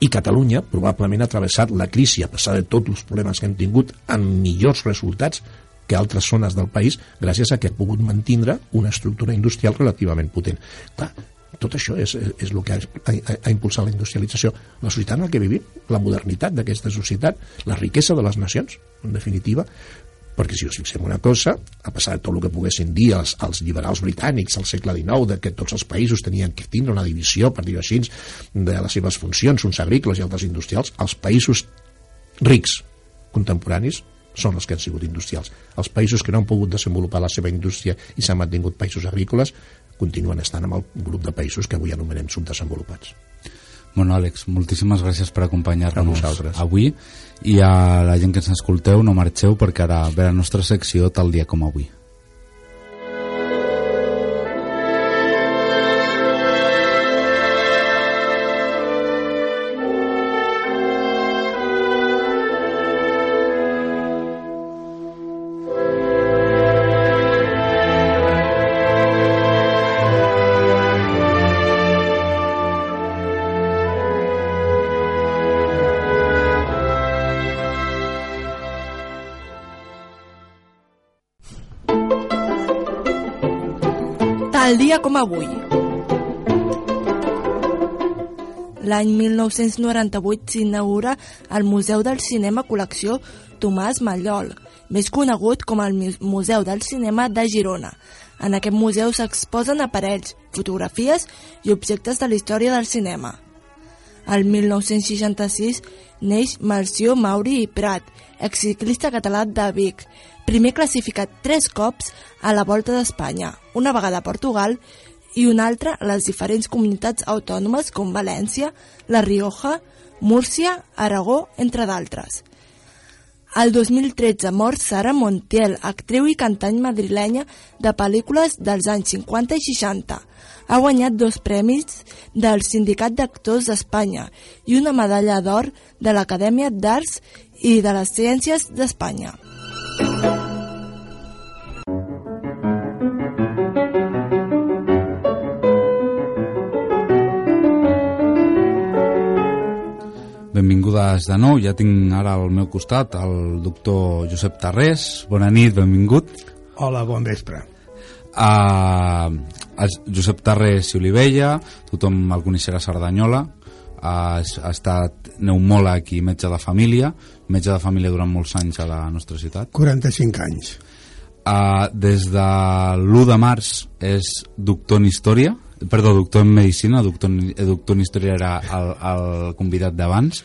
I Catalunya probablement ha travessat la crisi, a pesar de tots els problemes que hem tingut, amb millors resultats que altres zones del país gràcies a que ha pogut mantindre una estructura industrial relativament potent. Clar, tot això és, és el que ha, ha, ha impulsat la industrialització. La societat en la que vivim, la modernitat d'aquesta societat, la riquesa de les nacions, en definitiva, perquè si us fixem una cosa, a passar de tot el que poguessin dir els, els liberals britànics al segle XIX, de que tots els països tenien que tindre una divisió, per dir-ho així, de les seves funcions, uns agrícoles i altres industrials, els països rics contemporanis són els que han sigut industrials. Els països que no han pogut desenvolupar la seva indústria i s'han mantingut països agrícoles continuen estant amb el grup de països que avui anomenem subdesenvolupats. Bueno, Àlex, moltíssimes gràcies per acompanyar-nos avui i a la gent que ens escolteu no marxeu perquè ara ve la nostra secció tal dia com avui. Dia com avui. L'any 1998 s'inaugura el Museu del Cinema Col·lecció Tomàs Mallol, més conegut com el Museu del Cinema de Girona. En aquest museu s'exposen aparells, fotografies i objectes de la història del cinema. El 1966 neix Marció Mauri i Prat, exciclista català de Vic, primer classificat tres cops a la Volta d'Espanya, una vegada a Portugal i una altra a les diferents comunitats autònomes com València, La Rioja, Múrcia, Aragó, entre d'altres. El 2013 mor Sara Montiel, actriu i cantant madrilenya de pel·lícules dels anys 50 i 60. Ha guanyat dos premis del Sindicat d'Actors d'Espanya i una medalla d'or de l'Acadèmia d'Arts i de les Ciències d'Espanya. Benvingudes de nou, ja tinc ara al meu costat el doctor Josep Tarrés. Bona nit, benvingut. Hola, bon vespre. Uh, Josep Tarrés i Olivella, tothom el coneixerà a Cerdanyola, ha, ha estat neumòleg i metge de família, metge de família durant molts anys a la nostra ciutat. 45 anys. Uh, des de l'1 de març és doctor en història, perdó, doctor en medicina, doctor, eh, doctor en història era el, el convidat d'abans,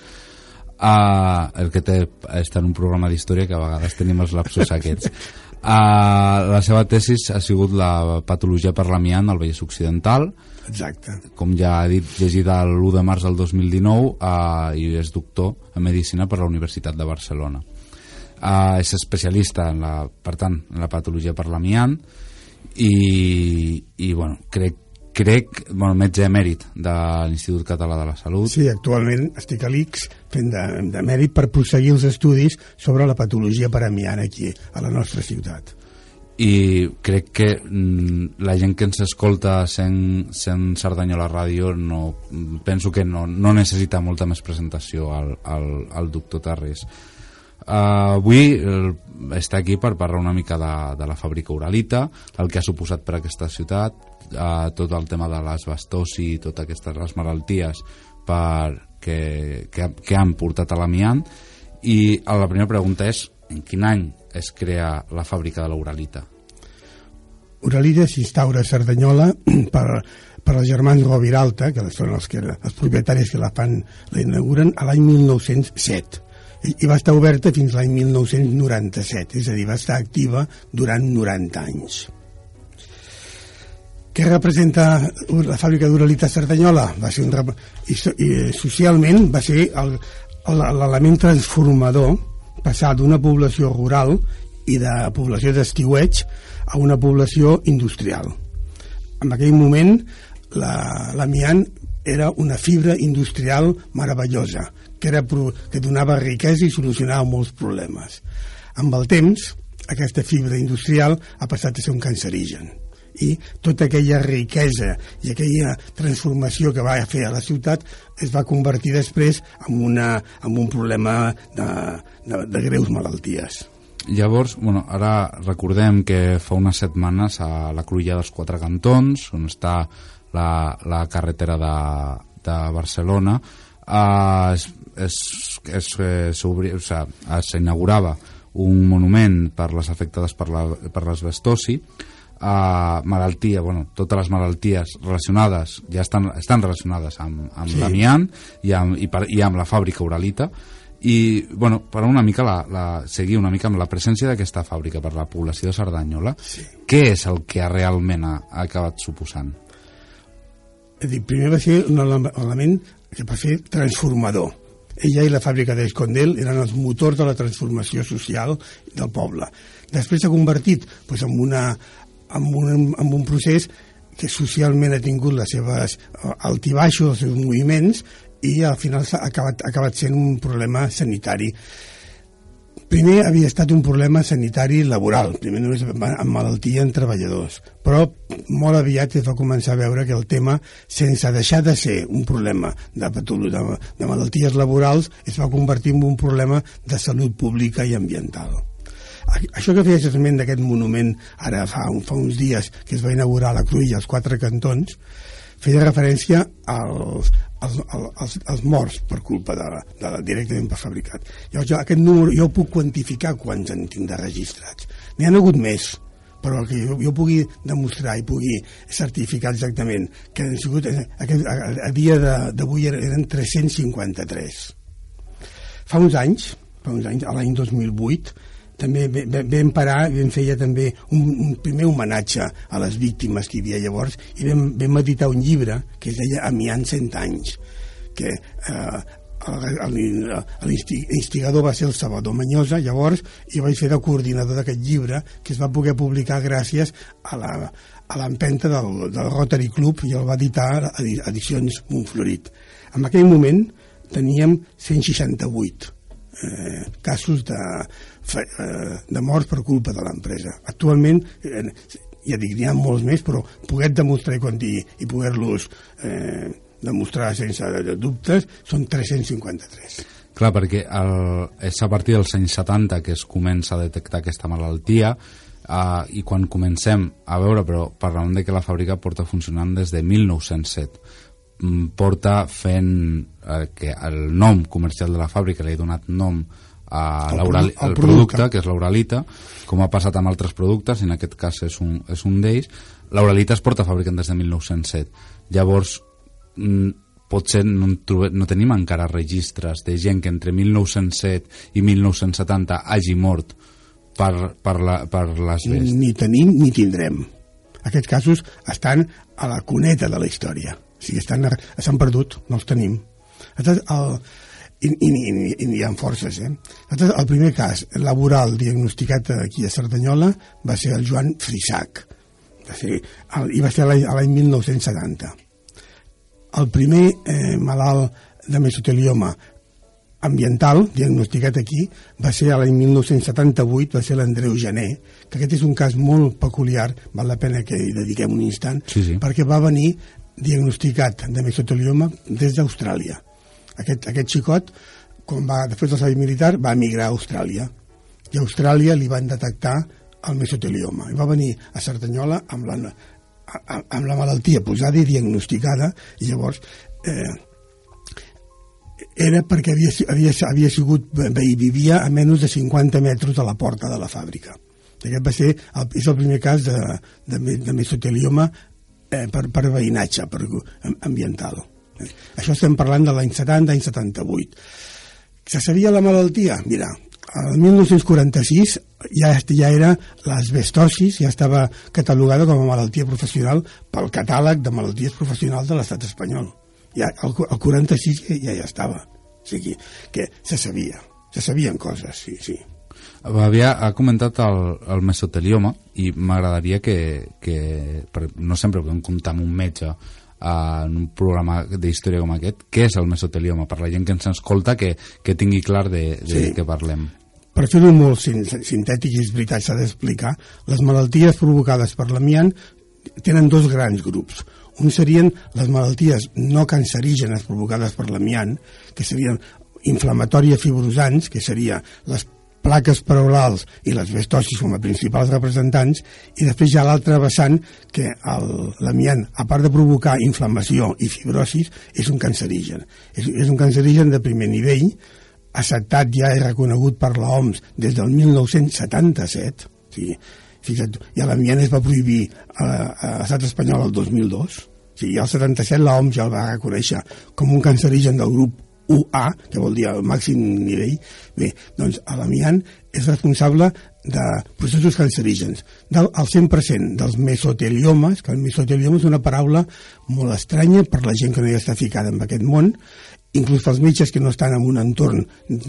uh, el que té està en un programa d'història que a vegades tenim els lapsos aquests. Uh, la seva tesis ha sigut la patologia per l'amiant al Vallès Occidental, Exacte. com ja ha dit, llegida l'1 de març del 2019 uh, i és doctor en Medicina per la Universitat de Barcelona. Uh, és especialista, en la, per tant, en la patologia per l'amiant i, i bueno, crec crec, bueno, metge emèrit de l'Institut Català de la Salut. Sí, actualment estic a l'ICS fent de, de mèrit per prosseguir els estudis sobre la patologia per amiant aquí, a la nostra ciutat. I crec que mm, la gent que ens escolta sent, sent Cerdanyola Ràdio no, penso que no, no necessita molta més presentació al, al, al doctor Tarrés. Uh, avui està aquí per parlar una mica de, de la fàbrica Uralita, el que ha suposat per aquesta ciutat, uh, tot el tema de l'asbestosi i totes aquestes les malalties per, que, que, que han portat a l'amiant i la primera pregunta és en quin any es crea la fàbrica de l'Uralita? Uralita s'instaura a Cerdanyola per, per els germans Roviralta, que són els, que, els propietaris que la fan, la inauguren a l'any 1907 i va estar oberta fins l'any 1997, és a dir, va estar activa durant 90 anys. Què representa la fàbrica d'Uralita Cerdanyola? Va ser un, i, i, socialment va ser l'element transformador passar d'una població rural i de població d'estiueig a una població industrial. En aquell moment l'amiant la, era una fibra industrial meravellosa que, era, que donava riquesa i solucionava molts problemes. Amb el temps, aquesta fibra industrial ha passat a ser un cancerigen i tota aquella riquesa i aquella transformació que va fer a la ciutat es va convertir després en, una, en un problema de, de, de greus malalties. Llavors, bueno, ara recordem que fa unes setmanes a la Cruïlla dels Quatre Cantons, on està la, la carretera de, de Barcelona, eh, es, o s'inaugurava un monument per les afectades per la, per a malaltia, bueno, totes les malalties relacionades ja estan, estan relacionades amb, amb sí. l'amiant i, amb, i, per, i amb la fàbrica Uralita i bueno, per una mica la, la, seguir una mica amb la presència d'aquesta fàbrica per la població de Cerdanyola sí. què és el que realment ha, ha acabat suposant? Dir, primer va ser un element que va ser transformador ella i la fàbrica d'Escondel eren els motors de la transformació social del poble. Després s'ha convertit pues, en, una, en, un, en un procés que socialment ha tingut les seves eh, altibaixos, els seus moviments, i al final s'ha acabat, acabat sent un problema sanitari primer havia estat un problema sanitari laboral, primer només amb malaltia en treballadors, però molt aviat es va començar a veure que el tema, sense deixar de ser un problema de, de, de malalties laborals, es va convertir en un problema de salut pública i ambiental. Això que feia esment d'aquest monument, ara fa, un, fa uns dies que es va inaugurar la Cruïlla, als quatre cantons, feia referència als, als, als, als morts per culpa de, de, de directament per fabricat. Llavors, jo, aquest número jo puc quantificar quants en tinc de registrats. N'hi ha hagut més, però que jo, jo pugui demostrar i pugui certificar exactament que han sigut, eh, aquest, a, a dia d'avui eren 353. Fa uns anys, fa uns anys, l'any 2008, també vam parar, vam feia també un, un primer homenatge a les víctimes que hi havia llavors i vam, vam editar un llibre que es deia Amiant 100 anys que eh, l'instigador va ser el Salvador Manyosa llavors i vaig ser el coordinador d'aquest llibre que es va poder publicar gràcies a la a l'empenta del, del Rotary Club i el va editar Edicions Montflorit. En aquell moment teníem 168 eh, casos de, Eh, de morts per culpa de l'empresa. Actualment, eh, ja dic, n'hi ha molts més, però poder demostrar i, i poder-los eh, demostrar sense dubtes són 353. Clar, perquè el, és a partir dels anys 70 que es comença a detectar aquesta malaltia eh, i quan comencem a veure, però parlem de que la fàbrica porta funcionant des de 1907 mm, porta fent eh, que el nom comercial de la fàbrica li ha donat nom a el, el, el producte, que és l'Uralita, com ha passat amb altres productes, en aquest cas és un, és un d'ells. L'Uralita es porta fabricant des de 1907. Llavors, mm, potser no, trobem, no tenim encara registres de gent que entre 1907 i 1970 hagi mort per, per, la, per les best. Ni tenim ni tindrem. Aquests casos estan a la cuneta de la història. O sigui, s'han perdut, no els tenim. el, i, i, i, i hi ha forces. Eh? El primer cas laboral diagnosticat aquí a Cerdanyola va ser el Joan Frisac, va ser, el, i va ser l'any 1970. El primer eh, malalt de mesotelioma ambiental, diagnosticat aquí, va ser l'any 1978, va ser l'Andreu Gené, que aquest és un cas molt peculiar, val la pena que hi dediquem un instant, sí, sí. perquè va venir diagnosticat de mesotelioma des d'Austràlia aquest, aquest xicot, quan va, després del servei militar, va emigrar a Austràlia. I a Austràlia li van detectar el mesotelioma. I va venir a Cerdanyola amb la, amb la malaltia posada i diagnosticada, i llavors eh, era perquè havia, havia, havia sigut vivia a menys de 50 metres de la porta de la fàbrica. Aquest va ser el, és el primer cas de, de, de mesotelioma eh, per, per veïnatge, per ambiental. Això estem parlant de l'any 70, any 78. Se sabia la malaltia? Mira, el 1946 ja, ja era l'asbestosis, ja estava catalogada com a malaltia professional pel catàleg de malalties professionals de l'estat espanyol. Ja, el, el 46 ja, ja, ja estava. O sigui, que se sabia, se sabien coses, sí, sí. Havia, ha comentat el, el mesotelioma i m'agradaria que, que no sempre podem comptar amb un metge en un programa d'història com aquest, què és el mesotelioma? Per la gent que ens escolta, que, que tingui clar de, de sí. què parlem. Per fer-ho molt sintètic, i és veritat, s'ha d'explicar, les malalties provocades per l'amiant tenen dos grans grups. Un serien les malalties no cancerígenes provocades per l'amiant, que serien inflamatòries fibrosants, que seria les plaques pleurals i les bestosis com a principals representants i després ha l'altre vessant que l'amiant, a part de provocar inflamació i fibrosis, és un cancerigen. És, és un cancerigen de primer nivell, acceptat ja i reconegut per l'OMS des del 1977, o sigui, fixa't, i l'amiant es va prohibir a, a l'estat espanyol el 2002, o sigui, al 77 l'OMS ja el va reconèixer com un cancerigen del grup UA, que vol dir el màxim nivell. Bé, doncs l'amiant és responsable de processos cancerígens. Del, el 100% dels mesoteliomes, que el mesotelioma és una paraula molt estranya per la gent que no hi està ficada en aquest món, inclús pels metges que no estan en un entorn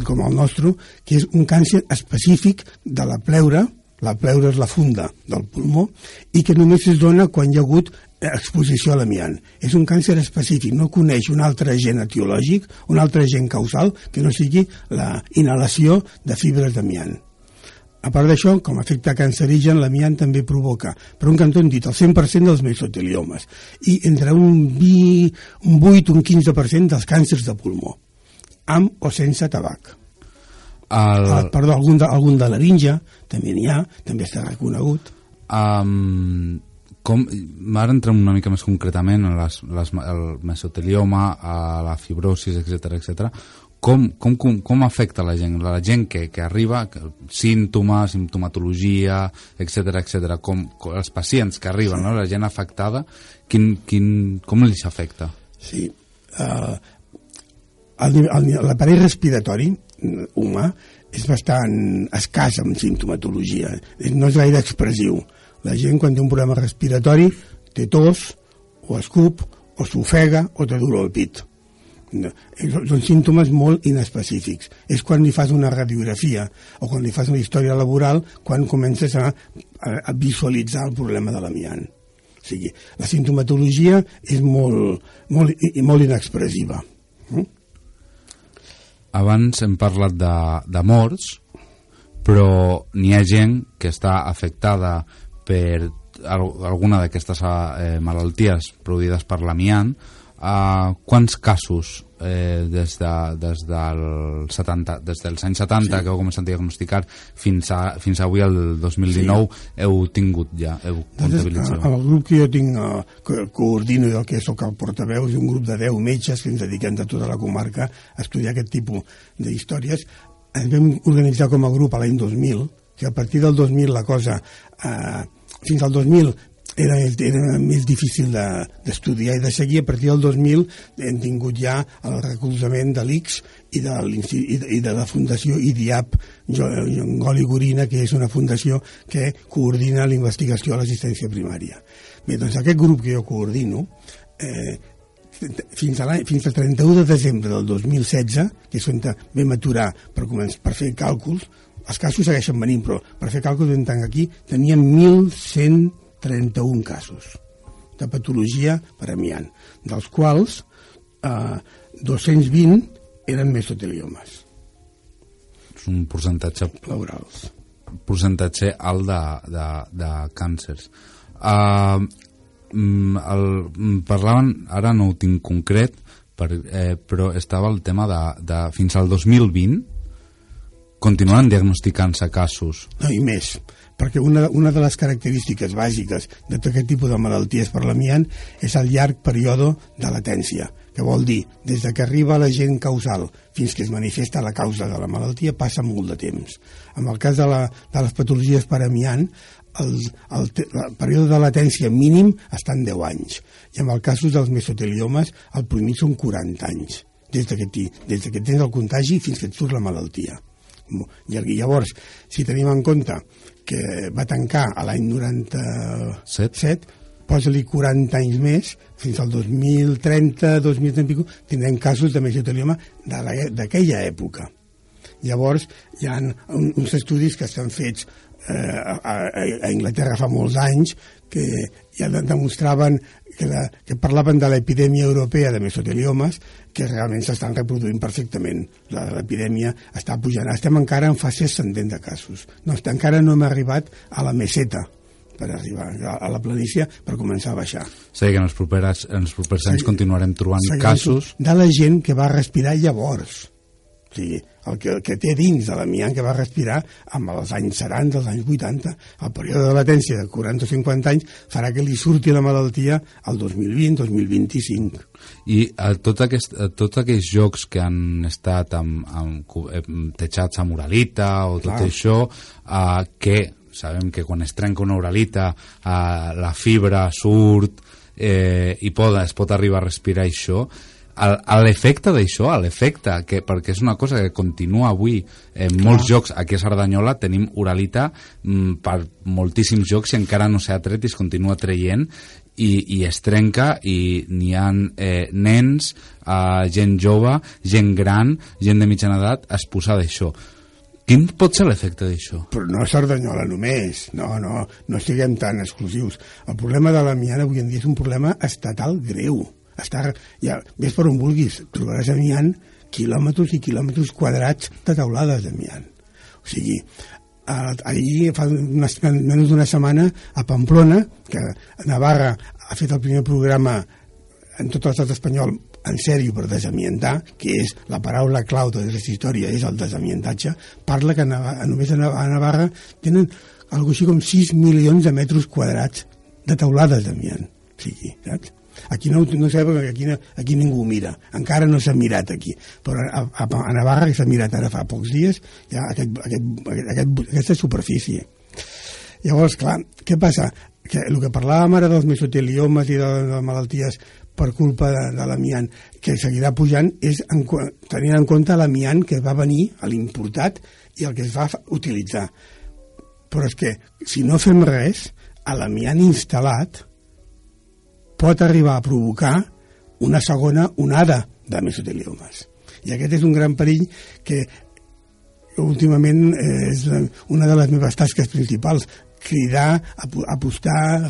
com el nostre, que és un càncer específic de la pleura, la pleura és la funda del pulmó, i que només es dona quan hi ha hagut exposició a l'amiant. És un càncer específic, no coneix un altre agent etiològic, un altre agent causal que no sigui la inhalació de fibres d'amiant. A part d'això, com a efecte cancerigen, l'amiant també provoca, per un cantó hem dit, el 100% dels mesoteliomes i entre un, 20, un 8 un 15% dels càncers de pulmó, amb o sense tabac. El, Ah, perdó, algun de, algun de laringe, també n'hi ha, també està reconegut. Um, com, ara entrem una mica més concretament en les, les, el mesotelioma, a la fibrosis, etc etc. Com, com, com, com afecta la gent? La gent que, que arriba, que, símptomes, simptomatologia, etc etc. Com, com els pacients que arriben, no? la gent afectada, quin, quin, com els afecta? Sí. Uh, l'aparell respiratori humà és bastant escàs en simptomatologia, Eh, no és gaire expressiu. La gent quan té un problema respiratori té tos, o escup, o s'ofega, o té dolor al pit. No, eh, són- símptomes molt inespecífics. És quan li fas una radiografia o quan li fas una història laboral quan comences a, a, a visualitzar el problema de l'amiant. O sigui, la sintomatologia és molt, molt, i molt inexpressiva. Mm? Abans hem parlat de, de morts, però n'hi ha gent que està afectada per al- alguna d'aquestes eh, malalties produïdes per l'amiant. Uh, quants casos eh, des, de, des, del 70, des dels anys 70 sí. que heu començat a diagnosticar fins, a, fins avui el 2019 sí. heu tingut ja, heu comptabilitzat? amb el grup que jo tinc, eh, que coordino del que sóc el portaveu, és un grup de 10 metges que ens dediquem de tota la comarca a estudiar aquest tipus d'històries. Ens vam organitzar com a grup a l'any 2000, que a partir del 2000 la cosa, eh, fins al 2000 era, era més difícil de- d'estudiar de, i de seguir. A partir del 2000 hem tingut ja el recolzament de l'ICS i de, i de, i de la Fundació IDIAP Goli Gorina, que és una fundació que coordina la investigació a l'assistència primària. Bé, doncs aquest grup que jo coordino, eh, fins, a fins al 31 de desembre del 2016, que és on vam aturar per, començar, per fer càlculs, els casos segueixen venint, però per fer càlculs vam tancar aquí, teníem 1.131 casos de patologia per amiant, dels quals eh, 220 eren mesoteliomes És un percentatge pleurals. percentatge alt de, de, de càncers. Uh, el, mm, parlaven, ara no ho tinc concret, per, eh, però estava el tema de, de fins al 2020 continuen diagnosticant-se casos. No, i més, perquè una, una de les característiques bàsiques de tot aquest tipus de malalties per l'amiant és el llarg període de latència, que vol dir, des de que arriba l'agent causal fins que es manifesta la causa de la malaltia passa molt de temps. En el cas de, la, de les patologies per amiant, el, el, el període de latència mínim està en 10 anys, i en el cas dels mesoteliomes el primer són 40 anys, des de, que des de que tens el contagi fins que et surt la malaltia. I llavors, si tenim en compte que va tancar a l'any 97, posa-li 40 anys més, fins al 2030, 2030 i pico, tindrem casos de mesotelioma d'aquella època. Llavors, hi ha un, uns estudis que estan fets eh, a, a, a Inglaterra fa molts anys que ja de- demostraven que, la, que parlaven de l'epidèmia europea de mesoteliomes que realment s'estan reproduint perfectament. La- L'epidèmia està pujant. Estem encara en fase ascendent de casos. No, encara no hem arribat a la meseta per arribar a la planícia per començar a baixar. Dir, que en els propers, en els propers anys continuarem trobant Seguim casos de la gent que va respirar llavors. O sigui, el que, el que té dins de l'amiant que va respirar amb els anys 70, els anys 80, el període de latència de 40 o 50 anys farà que li surti la malaltia al 2020-2025. I a tot aquest, a tots aquells jocs que han estat amb, amb, amb tejats amb uralita o tot Clar. això, uh, que sabem que quan es trenca una uralita uh, la fibra surt eh, i pot, es pot arribar a respirar això, a, l'efecte d'això, a l'efecte, que, perquè és una cosa que continua avui en molts jocs, aquí a Cerdanyola tenim Uralita mm, per moltíssims jocs i encara no s'ha tret i es continua traient i, i es trenca i n'hi ha eh, nens, eh, gent jove, gent gran, gent de mitjana edat exposada a això. Quin pot ser l'efecte d'això? Però no a Cerdanyola només, no, no, no siguem tan exclusius. El problema de l'amiant avui en dia és un problema estatal greu. Està, ja, ves per on vulguis, trobaràs amiant quilòmetres i quilòmetres quadrats de taulades d'amiant. O sigui, ahir fa unes, menys d'una setmana a Pamplona, que Navarra ha fet el primer programa en tot l'estat espanyol en sèrio per desamientar, que és la paraula clau de aquesta història, és el desamientatge, parla que a només a Nav- a Navarra tenen algo així com 6 milions de metres quadrats de taulades d'amiant. O sigui, saps? Aquí no, no sé, perquè aquí, no- aquí ningú mira. Encara no s'ha mirat aquí. Però a, a, a Navarra, que s'ha mirat ara fa pocs dies, ha aquest, aquest, aquest, aquest, aquesta superfície. Llavors, clar, què passa? Que el que parlàvem ara dels mesoteliomes i de, de malalties per culpa de, de l'amiant, que seguirà pujant, és en, tenint en compte l'amiant que va venir, a l'importat, i el que es va utilitzar. Però és que, si no fem res, a l'amiant instal·lat pot arribar a provocar una segona onada de mesoteliomes. I aquest és un gran perill que últimament eh, és una de les meves tasques principals cridar, apo- apostar,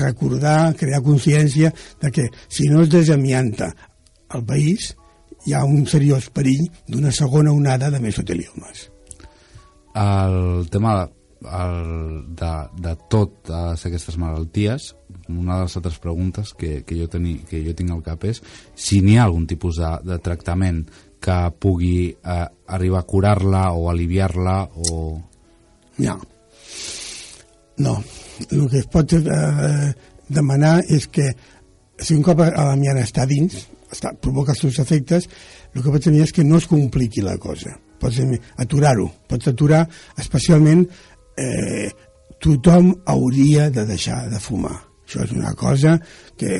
recordar, crear consciència de que si no es desamianta el país hi ha un seriós perill d'una segona onada de mesoteliomes. el tema el, de, de totes aquestes malalties una de les altres preguntes que, que, jo, teni, que jo tinc al cap és si n'hi ha algun tipus de, de tractament que pugui eh, arribar a curar-la o aliviar-la o... No. No. El que es pot eh, demanar és que si un cop l'amiant està dins, està, provoca els seus efectes, el que pots tenir és que no es compliqui la cosa. Pots aturar-ho. Pots aturar especialment eh, tothom hauria de deixar de fumar. Això és una cosa que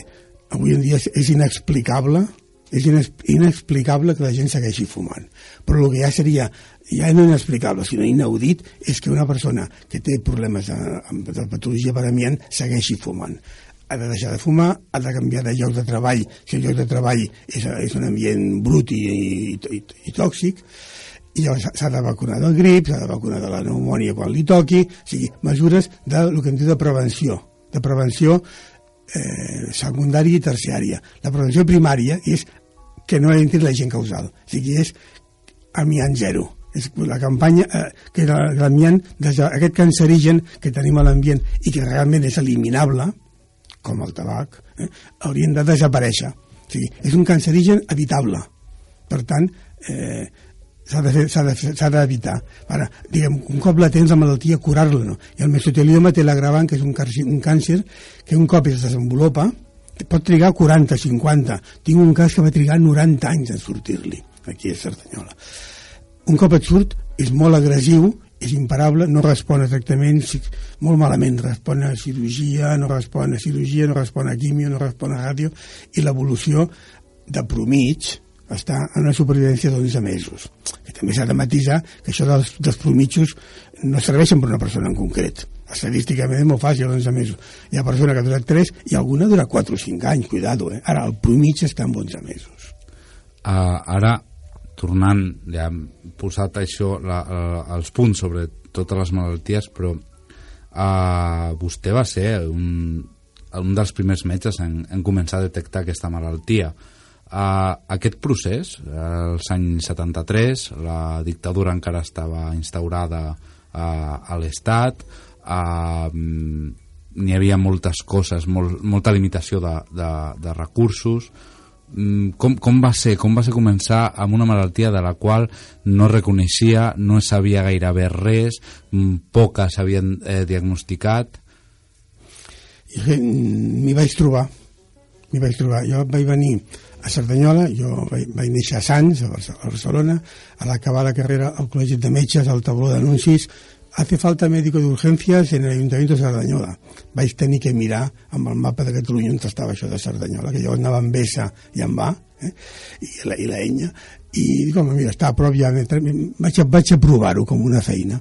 avui en dia és, inexplicable és inex inexplicable que la gent segueixi fumant. Però el que ja seria, ja no inexplicable, sinó inaudit, és que una persona que té problemes de, de patologia per amient segueixi fumant. Ha de deixar de fumar, ha de canviar de lloc de treball, si el lloc de treball és, és un ambient brut i, i, i, i tòxic, i llavors s'ha de vacunar del grip, s'ha de vacunar de la pneumònia quan li toqui, o sigui, mesures de lo que en diu de prevenció, de prevenció eh, secundària i terciària. La prevenció primària és que no entri l'agent causal, o sigui, és amiant zero. És la campanya eh, que l'amiant, aquest cancerigen que tenim a l'ambient i que realment és eliminable, com el tabac, eh, haurien de desaparèixer. O sigui, és un cancerigen evitable. Per tant, eh, s'ha d'evitar. Ara, diguem, un cop la tens la malaltia, curar-la, no? I el mesotelioma té l'agravant, que és un, càncer, un càncer que un cop es desenvolupa, pot trigar 40, 50. Tinc un cas que va trigar 90 anys en sortir-li, aquí a Cerdanyola. Un cop et surt, és molt agressiu, és imparable, no respon a tractaments, molt malament, respon a cirurgia, no respon a cirurgia, no respon a quimio, no respon a ràdio, i l'evolució de promig està en una supervivència d'11 mesos. Que també s'ha de matisar que això dels, dels promitjos no serveixen per una persona en concret. Estadísticament és molt fàcil, 11 mesos. Hi ha persona que ha durat 3 i alguna dura 4 o 5 anys, cuidado, eh? Ara, el promig està en 11 mesos. Uh, ara, tornant, ja hem posat això, la, la, els punts sobre totes les malalties, però uh, vostè va ser un, un dels primers metges en, en començar a detectar aquesta malaltia. Aquest procés, als anys 73, la dictadura encara estava instaurada uh, a l'Estat, uh, n'hi havia moltes coses, molt, molta limitació de, de, de recursos, mm, com, com va ser com va ser començar amb una malaltia de la qual no reconeixia, no sabia gairebé res, mm, poques s'havien eh, diagnosticat? I m'hi vaig trobar, m'hi vaig trobar. Jo vaig venir a Cerdanyola, jo vaig, vaig néixer a Sants, a Barcelona, a l'acabar la carrera al Col·legi de Metges, al tabló d'anuncis, hace falta médico de urgencias en el Ayuntamiento de Cerdanyola. Vaig tenir que mirar amb el mapa de Catalunya on estava això de Cerdanyola, que jo anava amb Bessa i amb Va, eh? I, la, i la Enya, i dic, home, mira, està a prop ja, vaig, vaig a provar-ho com una feina.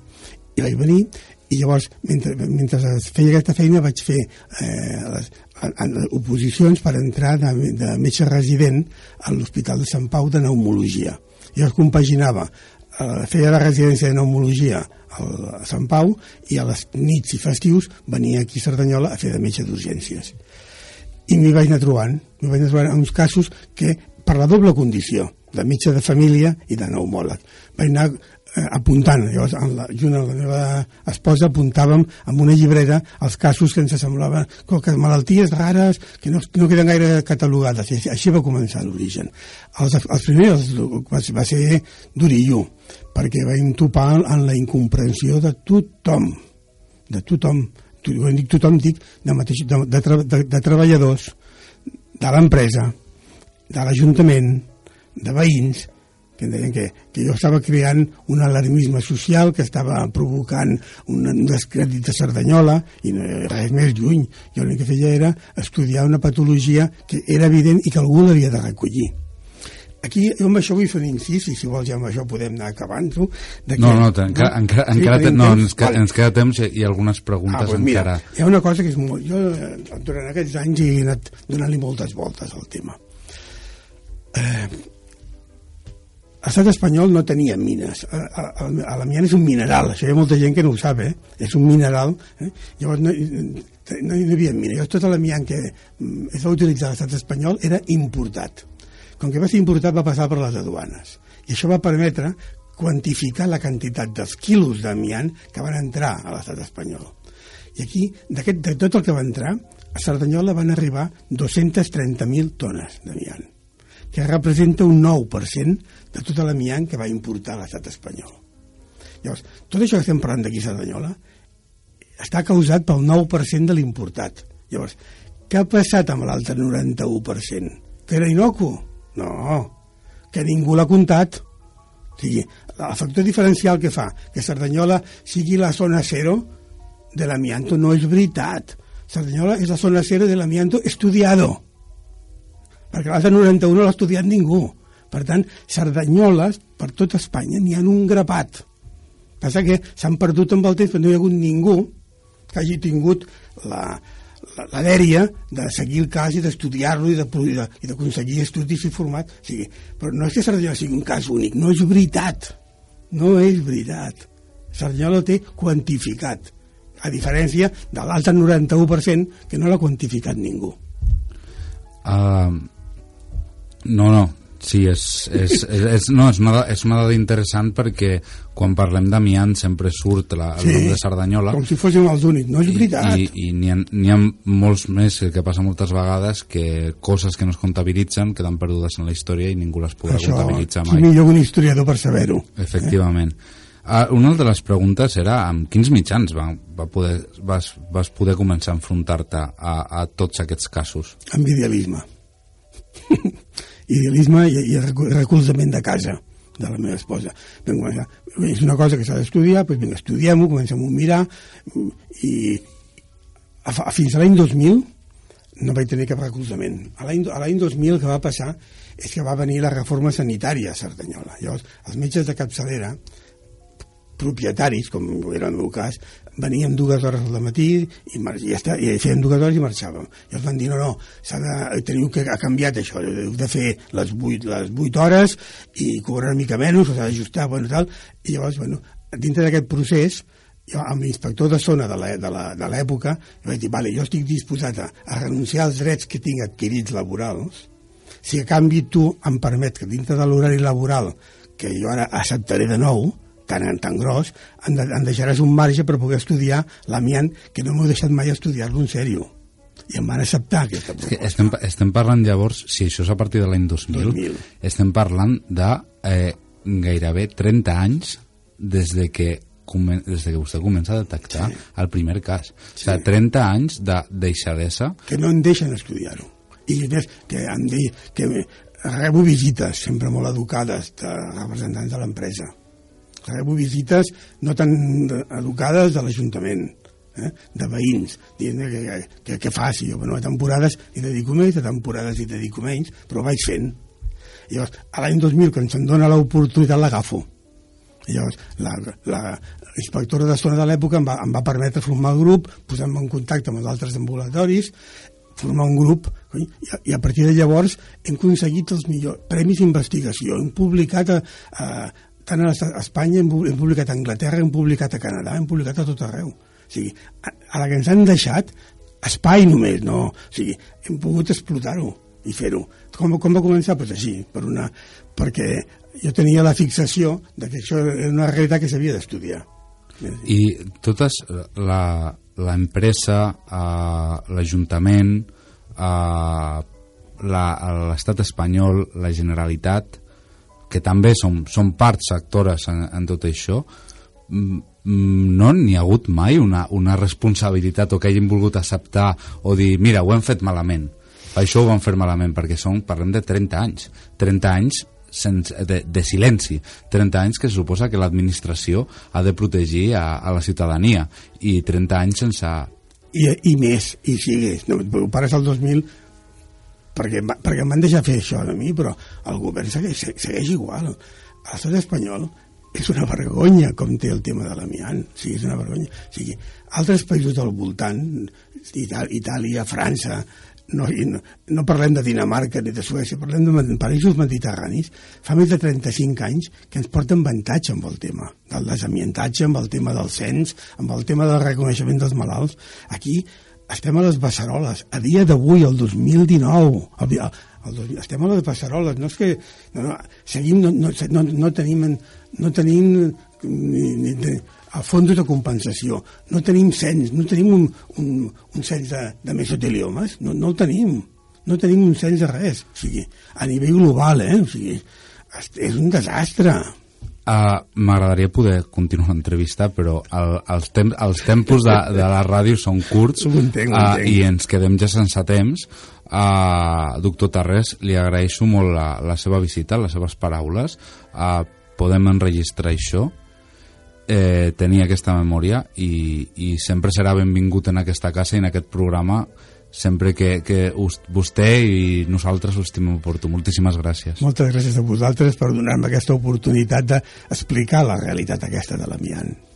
I vaig venir, i llavors, mentre, mentre feia aquesta feina, vaig fer eh, les, en, oposicions per entrar de, de metge resident a l'Hospital de Sant Pau de Neumologia. Jo es compaginava, eh, feia la residència de Neumologia a Sant Pau i a les nits i festius venia aquí a Cerdanyola a fer de metge d'urgències. I m'hi vaig anar trobant, m'hi vaig anar trobant uns casos que, per la doble condició, de metge de família i de pneumòleg, vaig anar eh, apuntant, llavors amb la, junt amb la meva esposa apuntàvem amb una llibreta els casos que ens semblaven que malalties rares que no, no queden gaire catalogades i així, així va començar l'origen. Els, els primers va, va ser d'Urillo perquè vam topar en la incomprensió de tothom. De tothom. Quan dic tothom dic de, mateix, de, de, de, de treballadors de l'empresa de l'Ajuntament de veïns que deien que, que jo estava creant un alarmisme social que estava provocant un, un descrèdit de Cerdanyola i no, res més lluny. Jo l'únic que feia era estudiar una patologia que era evident i que algú l'havia de recollir. Aquí, jo amb això vull fer un incís, i si vols ja amb això podem anar acabant-ho. No, no, encara, no? encara, sí, encara no, ens, vale. ens queda temps i algunes preguntes ah, doncs encara. Mira, hi ha una cosa que és molt... Jo eh, durant aquests anys he anat donant-li moltes voltes al tema. Eh, l'estat espanyol no tenia mines. L'amiant és un mineral, això hi ha molta gent que no ho sap, eh? És un mineral. Eh? Llavors no, no, hi havia mines. Llavors tot l'amiant que mm, es va utilitzar a l'estat espanyol era importat. Com que va ser importat va passar per les aduanes. I això va permetre quantificar la quantitat dels quilos d'amiant que van entrar a l'estat espanyol. I aquí, de tot el que va entrar, a Cerdanyola van arribar 230.000 tones d'amiant que representa un 9% de tota l'amiant que va importar l'estat espanyol. Llavors, tot això que estem parlant d'aquí a Cerdanyola està causat pel 9% de l'importat. Llavors, què ha passat amb l'altre 91%? Que era inocu? No, que ningú l'ha comptat. O sigui, el factor diferencial que fa que Cerdanyola sigui la zona zero de l'amianto no és veritat. Cerdanyola és la zona zero de l'amianto estudiado perquè l'altre 91 no l'ha estudiat ningú. Per tant, Cerdanyoles, per tot Espanya, n'hi ha un grapat. Passa que s'han perdut amb el temps, però no hi ha hagut ningú que hagi tingut la, la, la dèria de seguir el cas i d'estudiar-lo i d'aconseguir de, estudis i format. O sigui, però no és que Cerdanyola sigui un cas únic, no és veritat. No és veritat. Cerdanyola té quantificat, a diferència de l'altre 91% que no l'ha quantificat ningú. Uh, no, no, sí, és, és, és, és, no, és, una, és una dada interessant perquè quan parlem d'amiant sempre surt la, el sí, nom de Cerdanyola. com si fóssim els únics, no és veritat? i, i, i n'hi ha, ha molts més que passa moltes vegades que coses que no es comptabilitzen queden perdudes en la història i ningú les podrà Això, comptabilitzar mai. Això, millor un historiador per saber-ho efectivament. Eh? Uh, una de les preguntes era amb quins mitjans va, va poder, vas, vas poder començar a enfrontar-te a, a tots aquests casos? Amb idealisme idealisme i, i recolzament de casa de la meva esposa. És una cosa que s'ha d'estudiar, doncs vinga, estudiem-ho, comencem a mirar, i a, fins a l'any 2000 no vaig tenir cap recolzament. A l'any 2000 el que va passar és que va venir la reforma sanitària a Cerdanyola. Llavors, els metges de capçalera, propietaris, com era el meu cas, veníem dues hores al matí i, i, ja està, i fèiem dues hores i marxàvem. I els van dir, no, no, de, teniu que ha canviat això, heu de fer les 8, les 8 hores i cobrar una mica menys, s'ha d'ajustar, bueno, tal. I llavors, bueno, dintre d'aquest procés, jo amb l'inspector de zona de l'època vaig dir, vale, jo estic disposat a, a renunciar als drets que tinc adquirits laborals si a canvi tu em permet que dintre de l'horari laboral que jo ara acceptaré de nou tan, tan gros, em, de, em deixaràs un marge per poder estudiar l'amiant, que no m'ho he deixat mai estudiar-lo en sèrio. i em van acceptar aquesta proposta. estem, estem parlant llavors, si això és a partir de l'any 2000, 2000. estem parlant de eh, gairebé 30 anys des de que des de que vostè comença a detectar sí. el primer cas. Sí. O sigui, 30 anys de deixadesa que no em deixen estudiar-ho. I més, que em de, que rebo visites, sempre molt educades, de representants de l'empresa. Rebo visites no tan educades de l'Ajuntament, eh? de veïns, dient que, que, que, que faci. Jo, bueno, a temporades hi dedico més, a temporades hi dedico menys, però vaig fent. Llavors, a l'any 2000, quan se'm dona l'oportunitat, l'agafo. Llavors, la, la inspectora d'estona de l'època em, va, em va permetre formar el grup, posar-me en contacte amb els altres ambulatoris, formar un grup, i a, i a partir de llavors hem aconseguit els millors premis d'investigació, hem publicat a, a, tant a, Espanya, hem, pu- hem publicat a Anglaterra, hem publicat a Canadà, hem publicat a tot arreu. O sigui, a, la que ens han deixat, espai només, no. O sigui, hem pogut explotar-ho i fer-ho. Com, com va començar? Pues així, per una, perquè jo tenia la fixació de que això era una realitat que s'havia d'estudiar. i totes, l'empresa, eh, l'Ajuntament, eh, l'estat espanyol, la Generalitat, que també són, són parts actores en, en tot això, mm, mm, no n'hi ha hagut mai una, una responsabilitat o que hagin volgut acceptar o dir, mira, ho hem fet malament. Això ho vam fer malament, perquè són, parlem de 30 anys. 30 anys sense, de, de silenci. 30 anys que suposa que l'administració ha de protegir a, a la ciutadania i 30 anys sense... I, i més, i sigues. No, pares al 2000 perquè, perquè em van deixar fer això de mi, però el govern segueix, segueix igual. L'estat espanyol és una vergonya com té el tema de l'amiant. O sigui, és una vergonya. O sigui, altres països del voltant, Itàlia, França, no, no, no parlem de Dinamarca ni de Suècia, parlem de països mediterranis, fa més de 35 anys que ens porten avantatge amb el tema del desamiantatge, amb el tema del cens, amb el tema del reconeixement dels malalts. Aquí estem a les beceroles, a dia d'avui, el 2019, el, el, dos- estem a les beceroles, no és que... No, no, seguim, no, no, no, no tenim, no tenim ni, ni, ni, a fons de compensació, no tenim cens, no tenim un, un, un cens de, de mesoteliomes, no, no el tenim, no tenim un cens de res, o sigui, a nivell global, eh? o sigui, és un desastre. Uh, M'agradaria poder continuar l'entrevista, però el, els, temps, els tempos de, de la ràdio són curts Ho entenc, ho ah, entenc. i ens quedem ja sense temps. Uh, doctor Tarrés, li agraeixo molt la, la seva visita, les seves paraules. Uh, podem enregistrar això, eh, tenir aquesta memòria i, i sempre serà benvingut en aquesta casa i en aquest programa sempre que, que us, vostè i nosaltres ho estimem per tu. Moltíssimes gràcies. Moltes gràcies a vosaltres per donar-me aquesta oportunitat d'explicar la realitat aquesta de l'amiant.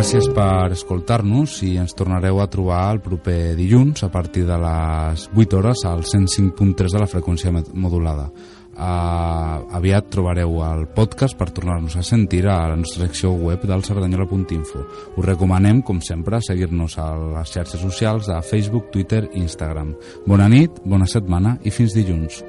Gràcies per escoltar-nos i ens tornareu a trobar el proper dilluns a partir de les 8 hores al 105.3 de la freqüència modulada. Uh, aviat trobareu el podcast per tornar-nos a sentir a la nostra secció web del sardanyola.info. Us recomanem, com sempre, seguir-nos a les xarxes socials de Facebook, Twitter i Instagram. Bona nit, bona setmana i fins dilluns.